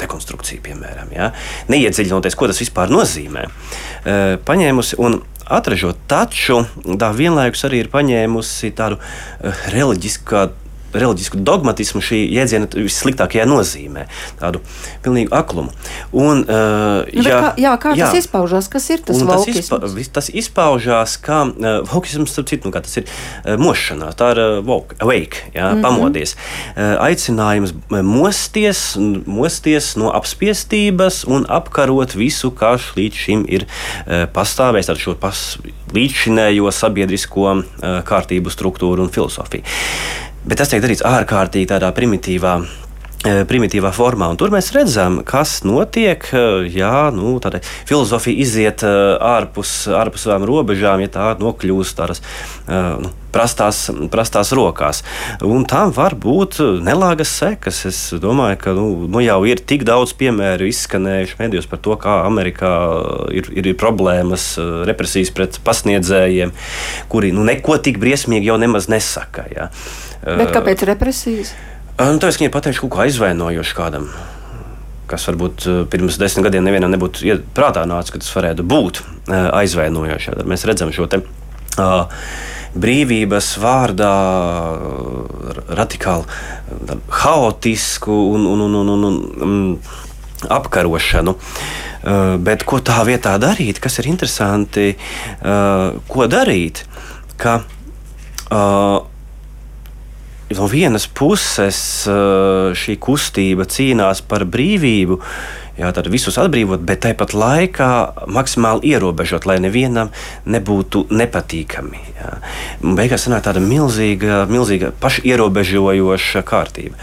Dekonstrukcija, piemēram, ja? neiedziļinoties, ko tas vispār nozīmē. E, paņēmusi un atražot, taču tā vienlaikus arī ir paņēmusi tādu e, reliģisku reliģisku dogmatismu šī jēdziena vissliktākajā nozīmē, tādu pilnīgu aklumu. Un, uh, nu, jā, kā, jā, kā jā, tas izpaužās? Kas ir tas vokisms? Tas, izpa, tas izpaužās kā uh, vokisms, starp citu, nu, tas ir uh, mošanās, tā ir uh, woke, awake, jā, mm -hmm. pamodies. Uh, aicinājums mosties, mosties no apspiestības un apkarot visu, kas līdz šim ir uh, pastāvējis ar šo pas, līdzšinējo sabiedrisko uh, kārtību struktūru un filozofiju. Bet tas tiek darīts ārkārtīgi tādā primitīvā primitīvā formā. Un tur mēs redzam, kas notiek. E, jā, nu, tāda filozofija iziet e, ārpus, ārpus savām robežām, ja tā nokļūst tādas nu, prastās, prastās rokās. Un tam var būt nelāgas sekas. Es domāju, ka nu, nu jau ir tik daudz piemēru izskanējuši medijos par to, kā Amerikā ir, ir problēmas, represijas pret pasniedzējiem, kuri nu, neko tik briesmīgi jau nemaz nesaka. Ja. Bet kāpēc represijas? Nu, Tāpēc, ka viņi pateikšu kaut ko aizvainojošu kādam. Kas varbūt pirms desmit gadiem nevienam nebūtu prātā nācis, ka tas varētu būt aizvainojoši. Tad mēs redzam šo te, uh, brīvības vārdā radikāli haotisku un, un, un, un, un, un apkarošanu. Uh, bet ko tā vietā darīt? Kas ir interesanti, uh, ko darīt? Ka, uh, no vienas puses eh, šī kustība cīnās par brīvību, jā, tad visus atbrīvot, bet tāpat laikā maksimāli ierobežot, lai nevienam nebūtu nepatīkami. Jā. Beigās sanāk tāda milzīga, milzīga pašierobežojoša kārtība,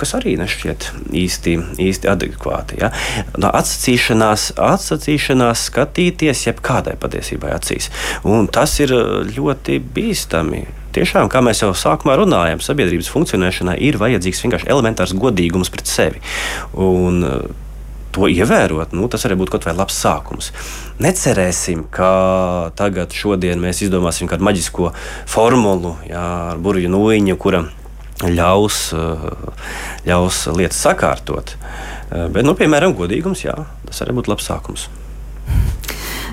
kas arī nešķiet īsti, īsti adekvāti. Jā. No atsacīšanās, atsacīšanās skatīties jebkādai patiesībai acīs. Un tas ir ļoti bīstami tiešām, kā mēs jau sākumā runājām, sabiedrības funkcionēšanai ir vajadzīgs vienkārši elementārs godīgums pret sevi. Un, uh, To ievērot, nu, tas arī būtu kaut vai labs sākums. Necerēsim, ka tagad, šodien mēs izdomāsim kādu maģisko formulu jā, ar burbuļu nūjiņu, kura ļaus, uh, ļaus lietas sakārtot. Uh, bet, nu, piemēram, godīgums, jā, tas arī būtu labs sākums.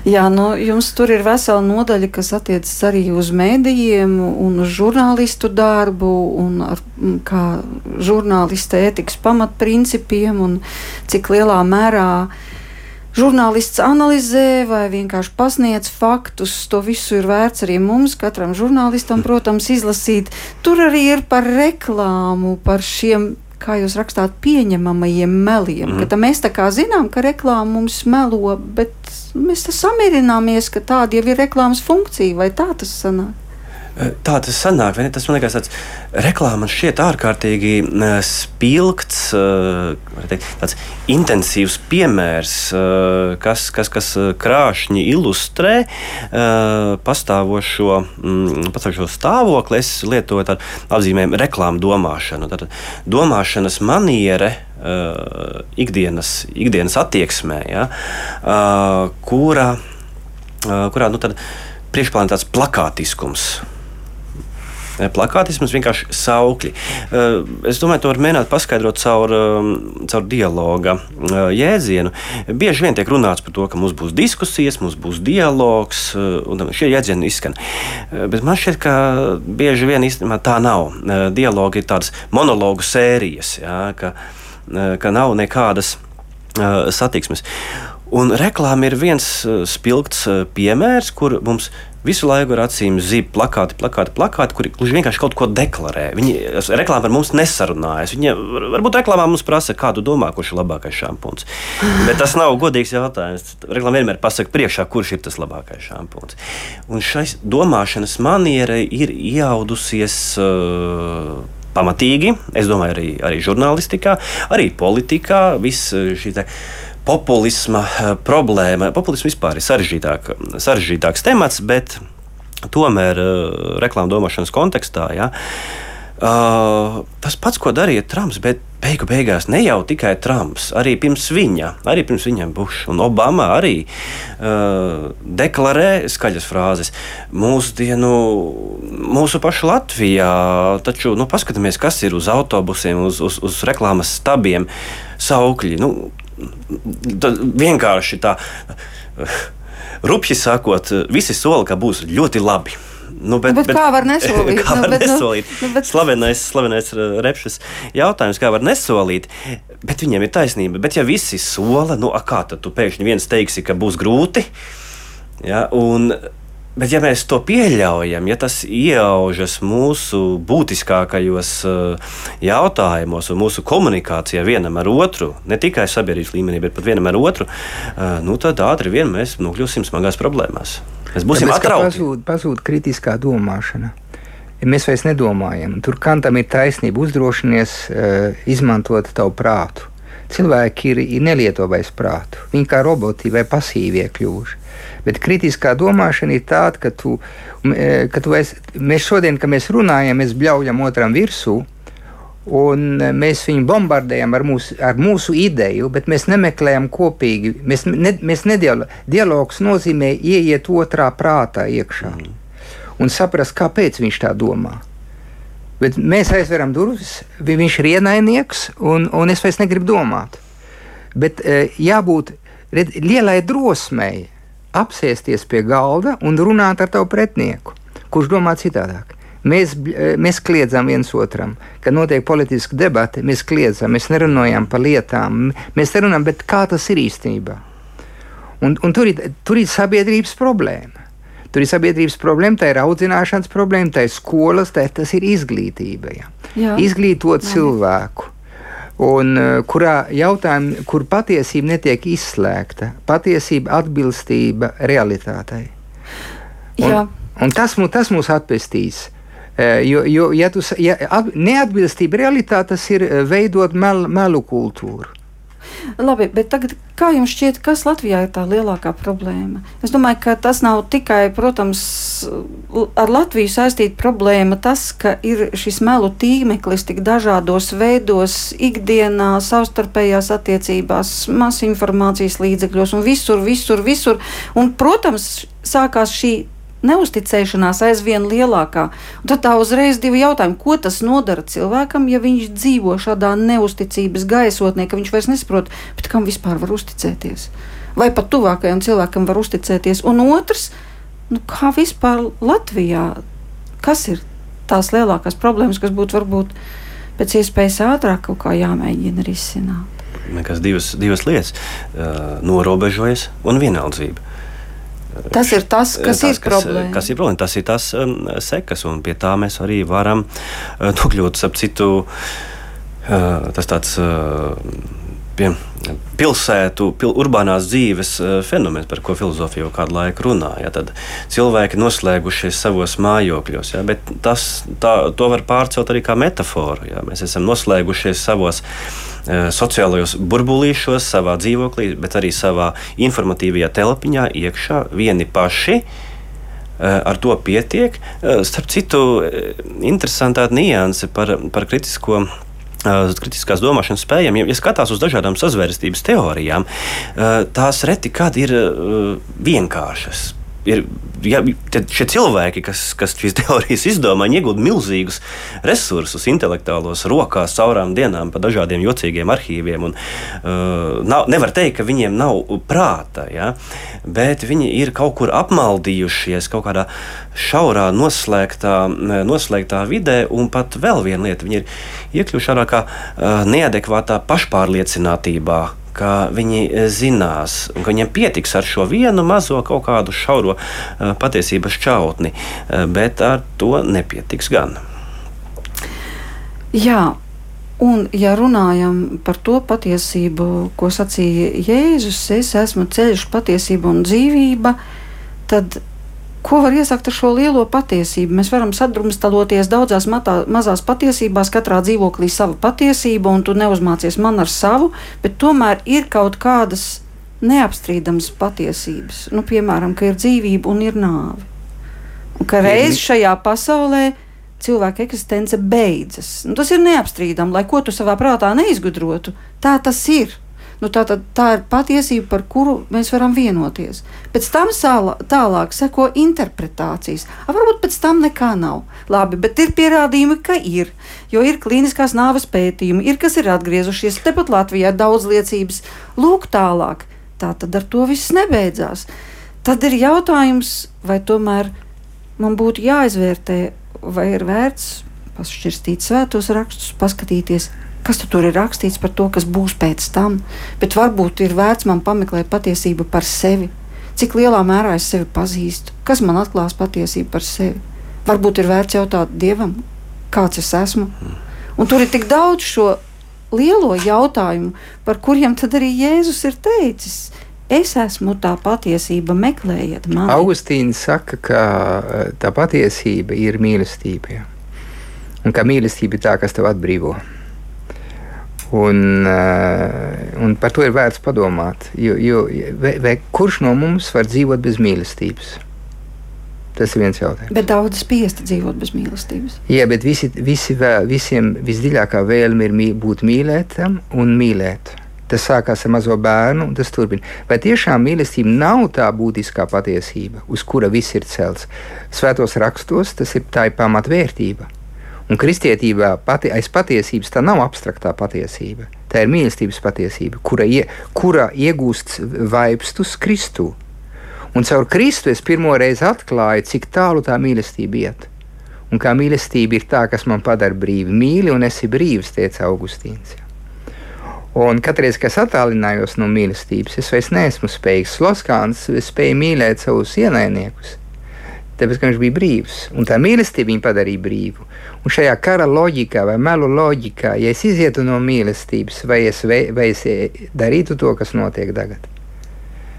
Jā, nu, jums tur ir vesela nodaļa, kas attiecas arī uz mēdījiem un uz žurnālistu darbu un ar, kā žurnālista ētikas pamatprincipiem un cik lielā mērā žurnālists analizē vai vienkārši pasniedz faktus. To visu ir vērts arī mums, katram žurnālistam, protams, izlasīt. Tur arī ir par reklāmu, par šiem kā jūs rakstāt, pieņemamajiem meliem. Mm. Ka mēs tā kā zinām, ka reklāma mums melo, bet mēs samierināmies, ka tāda jau ir reklāmas funkcija, vai tā tas sanāk? Tā tas sanāk, vai ne? Tas man liekas, tāds reklāmas šķiet ārkārtīgi spilgts, teikt, tāds intensīvs piemērs, kas, kas, kas krāšņi ilustrē pastāvošo, mm, pastāvošo stāvokli. Es lietoju tādu apzīmējumu reklāmu domāšanu. Tātad domāšanas maniere. Ikdienas, ikdienas attieksmē, ja, uh, kurā nu, priekšplānā tāds plakātiskums, plakātisms, vienkārši saukļi. Es domāju, to var mēģināt paskaidrot caur, caur dialoga jēdzienu. Bieži vien tiek runāts par to, ka mums būs diskusijas, mums būs dialogs, un šie jēdzieni izskan. Bet man šķiet, ka bieži vien īstenībā tā nav. Dialogi ir tādas monologu sērijas, jā, ka, ka nav nekādas satiksmes. Un reklāma ir viens spilgts piemērs, kur mums visu laiku ar acīm zīmē plakāti, plakāti, plakāti, kuri gluži vienkārši kaut ko deklarē. Viņi reklāmā ar mums nesarunājas. Viņi varbūt reklāmā mums prasa, kādu domā, kurš ir labākais šampūns. Bet tas nav godīgs jautājums. Reklāmā vienmēr pasaka priekšā, kurš ir tas labākais šampūns. Un šai domāšanas maniera ir iaudusies. Uh, pamatīgi. Es domāju, arī, arī žurnālistikā, arī politikā. Viss eh, šī populisma eh, problēma. Populisms vispār ir sarežģītāk, sarežģītāks temats, bet tomēr eh, reklāmas domāšanas kontekstā. Ja, Uh, tas pats, ko darīja Trumps, bet beigu beigās ne jau tikai Trumps, arī pirms viņa, arī pirms viņam Bušs un Obama arī uh, deklarē skaļas frāzes. Mūsdienu, mūsu pašu Latvijā, taču nu, paskatāmies, kas ir uz autobusiem, uz, uz, uz reklāmas stabiem, saukļi. Nu, vienkārši tā, rupji sakot, visi sola, ka būs ļoti labi. Nu, bet, bet, bet, kā var nesolīt? kā var nu, bet, nu, nesolīt? Nu, bet... Slavenais, slavenais repšas jautājums, kā var nesolīt. Bet viņiem ir taisnība. Bet ja visi sola, nu, kā tad tu pēkšņi viens teiksi, ka būs grūti? Ja, un, Bet, ja mēs to pieļaujam, ja tas ienaužas mūsu būtiskākajos uh, jautājumos un mūsu komunikācijā vienam ar otru, ne tikai sabiedrības līmenī, bet pat vienam ar otru, uh, nu, tad ātri vien mēs nokļūsim smagās problēmās. Mēs būsim atrauti. Pazūd, pazūd kritiskā domāšana. Ja mēs vairs nedomājam, tur kantam ir taisnība uzdrošinies uh, izmantot tavu prātu. Cilvēki ir, ir nelieto vairs prātu. Viņi kā roboti vai pasīvie kļuvuši. Bet kritiskā domāšana ir tāda, ka, tu, e, ka tu esi, mēs šodien, kad mēs runājam, mēs bļaujam otram virsū, Un e, mēs viņu bombardējam ar mūsu, ar mūsu ideju, bet mēs nemeklējam kopīgi. Mēs, ne, mēs nedialo, dialogs nozīmē ieiet otrā prātā iekšā mm. un saprast, kāpēc viņš tā domā. Bet mēs aizveram durvis, viņš ir ienaidnieks, un, un es vairs negribu domāt. Bet e, jābūt lielai drosmei apsēsties pie galda un runāt ar tavu pretinieku, kurš domā citādāk. Mēs, eh, mēs kliedzam viens otram, kad notiek politiska debata. Mēs kliedzam, mēs nerunājam par lietām, mēs nerunājam, bet kā tas ir īstenībā. Un, un tur, ir, tur ir sabiedrības problēma. Tur ir sabiedrības problēma, tā ir audzināšanas problēma, tā ir skolas, tā, tas ir izglītība. Ja. Jā. Izglītot Jā. cilvēku. Un, uh, kurā jautājumi, kur patiesība netiek izslēgta, patiesība atbilstība realitātei. Un, un tas, tas mūs atpestīs. Eh, jo, jo ja tu, ja neatbilstība realitāte, tas ir eh, veidot mel, melu kultūru. Labi, bet tagad, kā jums šķiet, kas Latvijā ir tā lielākā problēma? Es domāju, ka tas nav tikai, protams, ar Latviju saistīta problēma, tas, ka ir šis melu tīmeklis tik dažādos veidos, ikdienā, savstarpējās attiecībās, masinformācijas līdzekļos un visur, visur, visur. Un, protams, sākās šī neusticēšanās aizvien lielākā. Un tad tā uzreiz divi jautājumi, ko tas nodara cilvēkam, ja viņš dzīvo šādā neusticības gaisotnē, ka viņš vairs nesaprot, kam vispār var uzticēties. Vai pat tuvākajam cilvēkam var uzticēties. Un otrs, nu, kā vispār Latvijā, kas ir tās lielākās problēmas, kas būtu varbūt pēc iespējas ātrāk kaut kā jāmēģina risināt. Nekas divas, divas lietas uh, - norobežojas un vienaldzība. Tas ir tas, kas tas, ir kas, problēma. Kas ir problēma. Tas ir tas um, sekas, un pie tā mēs arī varam uh, nokļūt. Ap citu, uh, tas tāds. Uh, pie, pilsētu, pil, urbānās dzīves uh, fenomens, par ko filozofija jau kādu laiku runāja. Tad cilvēki noslēgušies savos mājokļos, ja, bet tas, tā, to var pārcelt arī kā metaforu. Ja. Mēs esam noslēgušies savos Eh, sociālajos burbulīšos, savā dzīvoklī, bet arī savā informatīvajā telpiņā iekšā vieni paši. Eh, ar to pietiek. Eh, starp citu, interesantā nianse par, par kritisko kritiskās domāšanas spējām, ja skatās uz dažādām sazvērstības teorijām, tās reti kad ir vienkāršas ir ja, šie cilvēki, kas, kas šīs teorijas izdomā, iegūda milzīgus resursus, intelektuālos rokās, caurām dienām, pa dažādiem jocīgiem arhīviem. Un, uh, nav, nevar teikt, ka viņiem nav prāta, ja? bet viņi ir kaut kur apmaldījušies kaut kādā šaurā, noslēgtā, noslēgtā vidē, un pat vēl viena lieta, viņi ir iekļuvuši tādā kā uh, neadekvātā pašpārliecinātībā ka viņi eh, zinās, ka viņiem pietiks ar šo vienu mazo kaut kādu šauro uh, patiesības čautni, uh, bet ar to nepietiks gan. Jā, un ja runājam par to patiesību, ko sacīja Jēzus, es esmu ceļš, patiesība un dzīvība, tad Ko var iesākt ar šo lielo patiesību? Mēs varam sadrumstaloties daudzās matā, mazās patiesībās, katrā dzīvoklī sava patiesība, un tu neuzmācies man ar savu, bet tomēr ir kaut kādas neapstrīdamas patiesības. Nu, piemēram, ka ir dzīvība un ir nāve. Un ka reiz šajā pasaulē cilvēka eksistence beidzas. Nu, tas ir neapstrīdami, lai ko tu savā prātā neizgudrotu. Tā tas ir. Nu, tā, tā, tā ir patiesība, par kuru mēs varam vienoties. Pēc tam sāla, tālāk seko interpretācijas. A, varbūt pēc tam nekā nav. Labi, bet ir pierādījumi, ka ir. Jo ir klīniskās nāves pētījumi, ir kas ir atgriezušies. Tepat Latvijā ir daudz liecības. Lūk, tālāk. Tā tad ar to viss nebeidzās. Tad ir jautājums, vai tomēr man būtu jāizvērtē, vai ir vērts pašķirstīt svētos rakstus, paskatīties, kas tu tur ir rakstīts par to, kas būs pēc tam, bet varbūt ir vērts man pameklēt patiesību par sevi. Cik lielā mērā es sevi pazīstu, kas man atklās patiesību par sevi. Varbūt ir vērts jautāt Dievam, kāds es esmu. Un tur ir tik daudz šo lielo jautājumu, par kuriem tad arī Jēzus ir teicis. Es esmu tā patiesība, meklējiet mani. Augustīna saka, ka eh, tā patiesība ir mīlestība. Un ka mīlestība ir tā, kas tev atbrīvo. Un, eh, un par to ir vērts padomāt. Jo, jo, vai, vai kurš no mums var dzīvot bez mīlestības? Tas ir viens jautājums. Bet daudz spiesti dzīvot bez mīlestības. Jā, bet visi, visi vēl, visiem visdziļākā vēlme ir mī, būt mīlētam un mīlēt. Tas sākās ar mazo bērnu, un tas turpina. Vai tiešām mīlestība nav tā būtiskā patiesība, uz kura viss ir celts? Svētos rakstos tas ir tā pamatvērtība. Un kristietībā pati, aiz patiesības tā nav abstraktā patiesība. Tā ir mīlestības patiesība, kura, ie, kura iegūst vaipstus Kristū. Un caur Kristu es pirmo reizi atklāju, cik tālu tā mīlestība iet. Un kā mīlestība ir tā, kas man padara brīvi. Mīli un esi brīvs, teica Augustīns. Un katru reizi, kad es attālinājos no mīlestības, es vairs neesmu spējīgs. Sloskāns spēja mīlēt savus ienaidniekus tāpēc, ka viņš bija brīvs. Un tā mīlestība viņu padarīja brīvu. Un šajā kara loģikā vai melu loģikā, ja es izietu no mīlestības, vai es, vai, vai es darītu to, kas notiek tagad.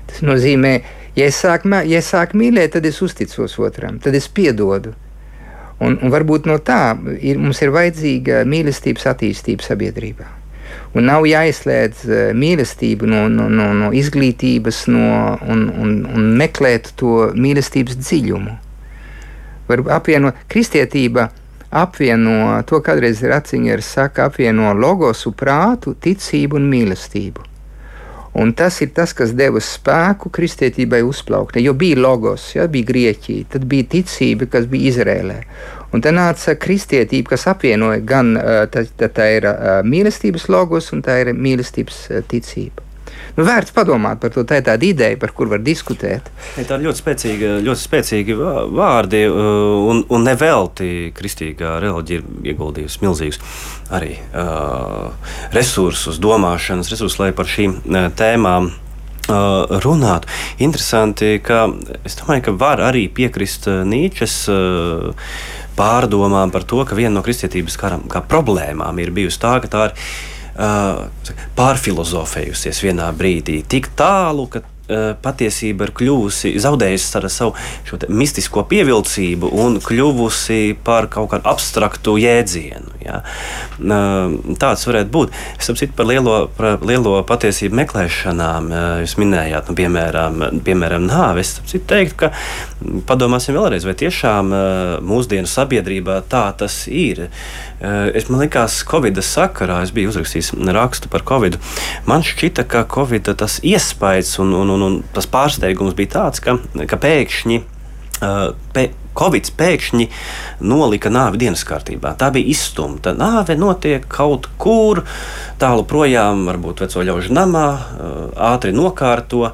Tas nozīmē, ja es sāku, ja es sāku mīlēt, tad es uzticos otram, tad es piedodu. Un, un varbūt no tā ir, mums ir vajadzīga mīlestības attīstība sabiedrībā. Un nav jāizslēdz uh, mīlestība no, no, no, no izglītības no, un, un, un meklēt to mīlestības dziļumu var apvienot kristietība. Apvieno to, kādreiz ir atziņas, saka, apvieno logosu, prātu, ticību un mīlestību. Un tas ir tas, kas deva spēku kristietībai uzplaukt. Jo bija logos, ja, bija Grieķija, tad bija ticība, kas bija Izrēlē. Un tā nāca kristietība, kas apvienoja gan tā, tā, tā ir mīlestības logos, un tā ir mīlestības ticība. Nu, vērts padomāt par to. Tā ir tāda ideja, par kur var diskutēt. Ja tā ir ļoti spēcīga, ļoti spēcīgi vārdi, uh, un, un nevelti kristīgā reliģija ir ieguldījusi milzīgus arī uh, resursus, domāšanas resursus, lai par šīm uh, tēmām uh, runāt. Interesanti, ka es domāju, ka var arī piekrist Nīčes uh, pārdomām par to, ka viena no kristietības kā problēmām ir bijusi tā, ka tā ir pārfilozofējusies vienā brīdī tik tālu, ka patiesība ir kļuvusi, zaudējusi savu mistisko pievilcību un kļuvusi par kaut kādu abstraktu jēdzienu. Ja? Ja. Tāds varētu būt. Es saprotu par lielo, par lielo patiesību meklēšanām. Jūs minējāt, nu, piemēram, piemēram nāvi. Es saprotu, teikt, ka padomāsim vēlreiz, vai tiešām mūsdienu sabiedrībā tā tas ir. Es man liekas, Covid sakarā es biju uzrakstījis rakstu par Covid. Man šķita, ka Covid tas iespējas un, un, un, un tas pārsteigums bija tāds, ka, ka pēkšņi. Pē, Covid pēkšņi nolika nāvi dienas kārtībā. Tā bija izstumta. Nāve notiek kaut kur tālu projām, varbūt veco ļaužu namā, ātri nokārto.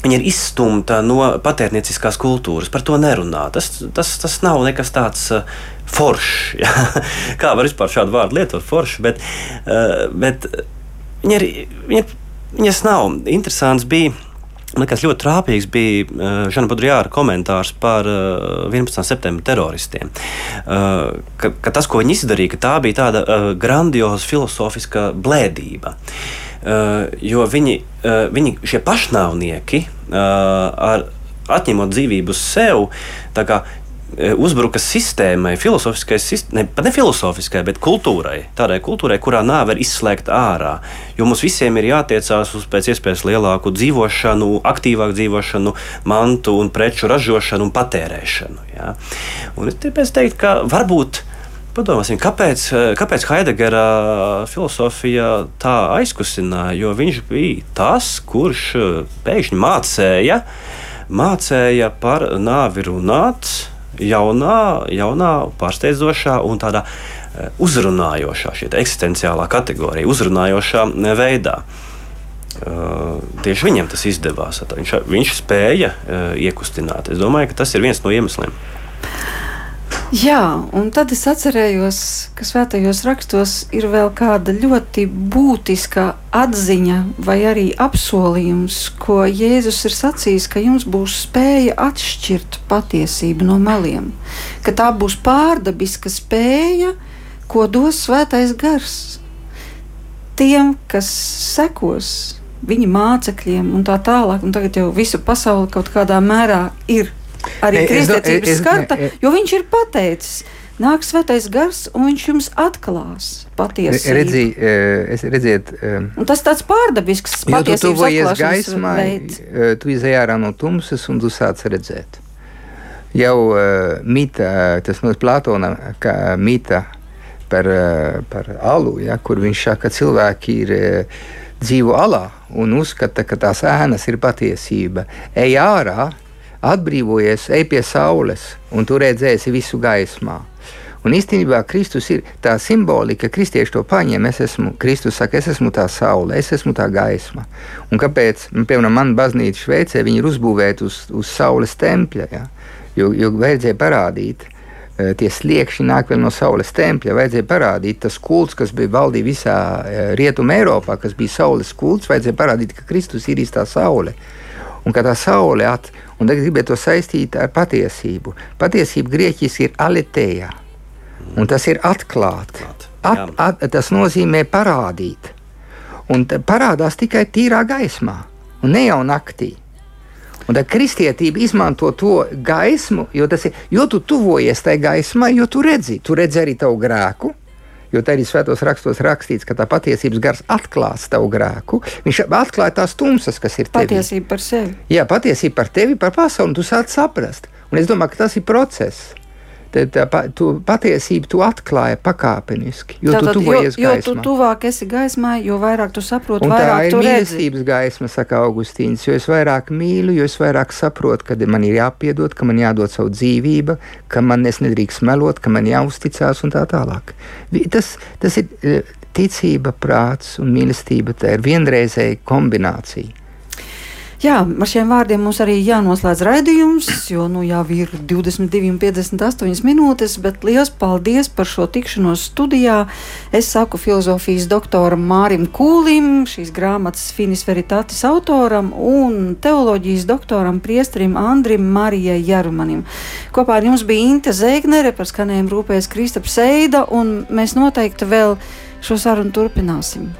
Viņa ir izstumta no patērnieciskās kultūras, par to nerunā. Tas, tas, tas nav nekas tāds foršs. Ja? Kā var vispār šādu vārdu lietot, foršs, bet, bet viņa ir, viņa, viņas nav. Interesants bija Man liekas, ļoti trāpīgs bija uh, Žana Budrjāra komentārs par uh, 11. septembra teroristiem. Uh, ka, ka tas, ko viņi izdarīja, tā bija tāda uh, grandioza filozofiska blēdība. Uh, jo viņi, uh, viņi šie pašnāvnieki, uh, ar, atņemot dzīvību sev, kā, uzbruka sistēmai, filozofiskai, ne, ne filozofiskai, bet kultūrai. Tādai kultūrai, kurā nāve ir izslēgta ārā. Jo mums visiem ir jātiecās uz pēc iespējas lielāku dzīvošanu, aktīvāku dzīvošanu, mantu un preču ražošanu un patērēšanu. Ja? Un es teiktu, ka varbūt. Padomāsim, kāpēc, kāpēc Heidegera filozofija tā aizkustināja? Jo viņš bija tas, kurš pēkšņi mācīja, mācīja par nāvi runāt, jaunā, jaunā pārsteidzošā un tādā eh, uzrunājošā, šī eksistenciālā kategorija, uzrunājošā eh, veidā. Uh, tieši viņam tas izdevās. Viņš, viņš spēja uh, iekustināt. Es domāju, ka tas ir viens no iemesliem. Jā, un tad es atcerējos, ka svētajos rakstos ir vēl kāda ļoti būtiska atziņa vai arī apsolījums, ko Jēzus ir sacījis, ka jums būs spēja atšķirt patiesību no meliem, ka tā būs pārdabiska spēja, ko dos svētais gars tiem, kas sekos viņa mācekļiem un tā tālāk. Un tagad jau visa pasaule kaut kādā mērā ir arī kristietības skarta, jo viņš ir pateicis. Nāks svētais gars, un viņš jums atklās patiesību. Redzī, es redziet, un tas tāds pārdabisks patiesības tu tuvojies gaismai, veids. tu izēj ārā no tumsas, un tu sāc redzēt. Jau uh, mīta, tas no Platona, kā mīta par, par alu, ja, kur viņš saka, ka cilvēki ir dzīvo alā un uzskata, ka tās ēnas ir patiesība. Ej ārā, atbrīvojies, ej pie saules, un tu redzēsi visu gaismā. Un īstenībā Kristus ir tā simbolika, ka kristieši to paņem. Es esmu, Kristus saka, es esmu tā saule, es esmu tā gaisma. Un kāpēc, nu, piemēram, man baznīca Šveicē, viņi ir uzbūvēti uz, uz saules tempļa, ja? jo, jo vajadzēja parādīt, e, tie sliekšņi nāk no saules tempļa. Vajadzēja parādīt, tas kults, kas bija valdīja visā e, rietumē Eiropā, kas bija saules kults, vajadzēja parādīt, ka Kristus ir īstā saule. Un ka tā saule at, Un tagad gribētu to saistīt ar patiesību. Patiesība grieķiski ir alitēja, un tas ir atklāt. At, at, tas nozīmē parādīt. Un parādās tikai tīrā gaismā, un ne jau naktī. Un tad kristietība izmanto to gaismu, jo, ir, jo tu tuvojies tai gaismai, jo tu redzi, tu redzi arī tavu grēku, Jo tā arī svētos rakstos rakstīts, ka tā patiesības gars atklās tavu grēku. Viņš atklāja tās tumsas, kas ir tev. Patiesība par sevi. Jā, patiesība par tevi, par pasauli, un tu sāc saprast. Un es domāju, ka tas ir process tad tā, tu patiesību tu atklāji pakāpeniski. Jo Tātad, tu tuvojies jo, gaismā. Jo tu tuvāk esi gaismā, jo vairāk tu saproti, un vairāk tu redzi. Tā ir mīlestības gaisma, saka Augustīns, jo es vairāk mīlu, jo es vairāk saprotu, ka man ir jāpiedod, ka man jādod savu dzīvību, ka man es nedrīkst melot, ka man jāuzticās un tā tālāk. Tas, tas ir e, ticība, prāts un mīlestība, tā ir vienreizēja kombinācija. Jā, ar šiem vārdiem mums arī jānoslēdz raidījums, jo nu jau ir 22,58 minūtes. Bet liels paldies par šo tikšanos studijā. Es saku filozofijas doktoram Mārim Kūlim, šīs grāmatas Finis Veritatis autoram un teoloģijas doktoram Priestrim Andrim Marijai Jarumanim. Kopā ar jums bija Inte Zēgnere, par skanējumu rūpējas Kristaps Seida, un mēs noteikti vēl šo sarunu turpināsim.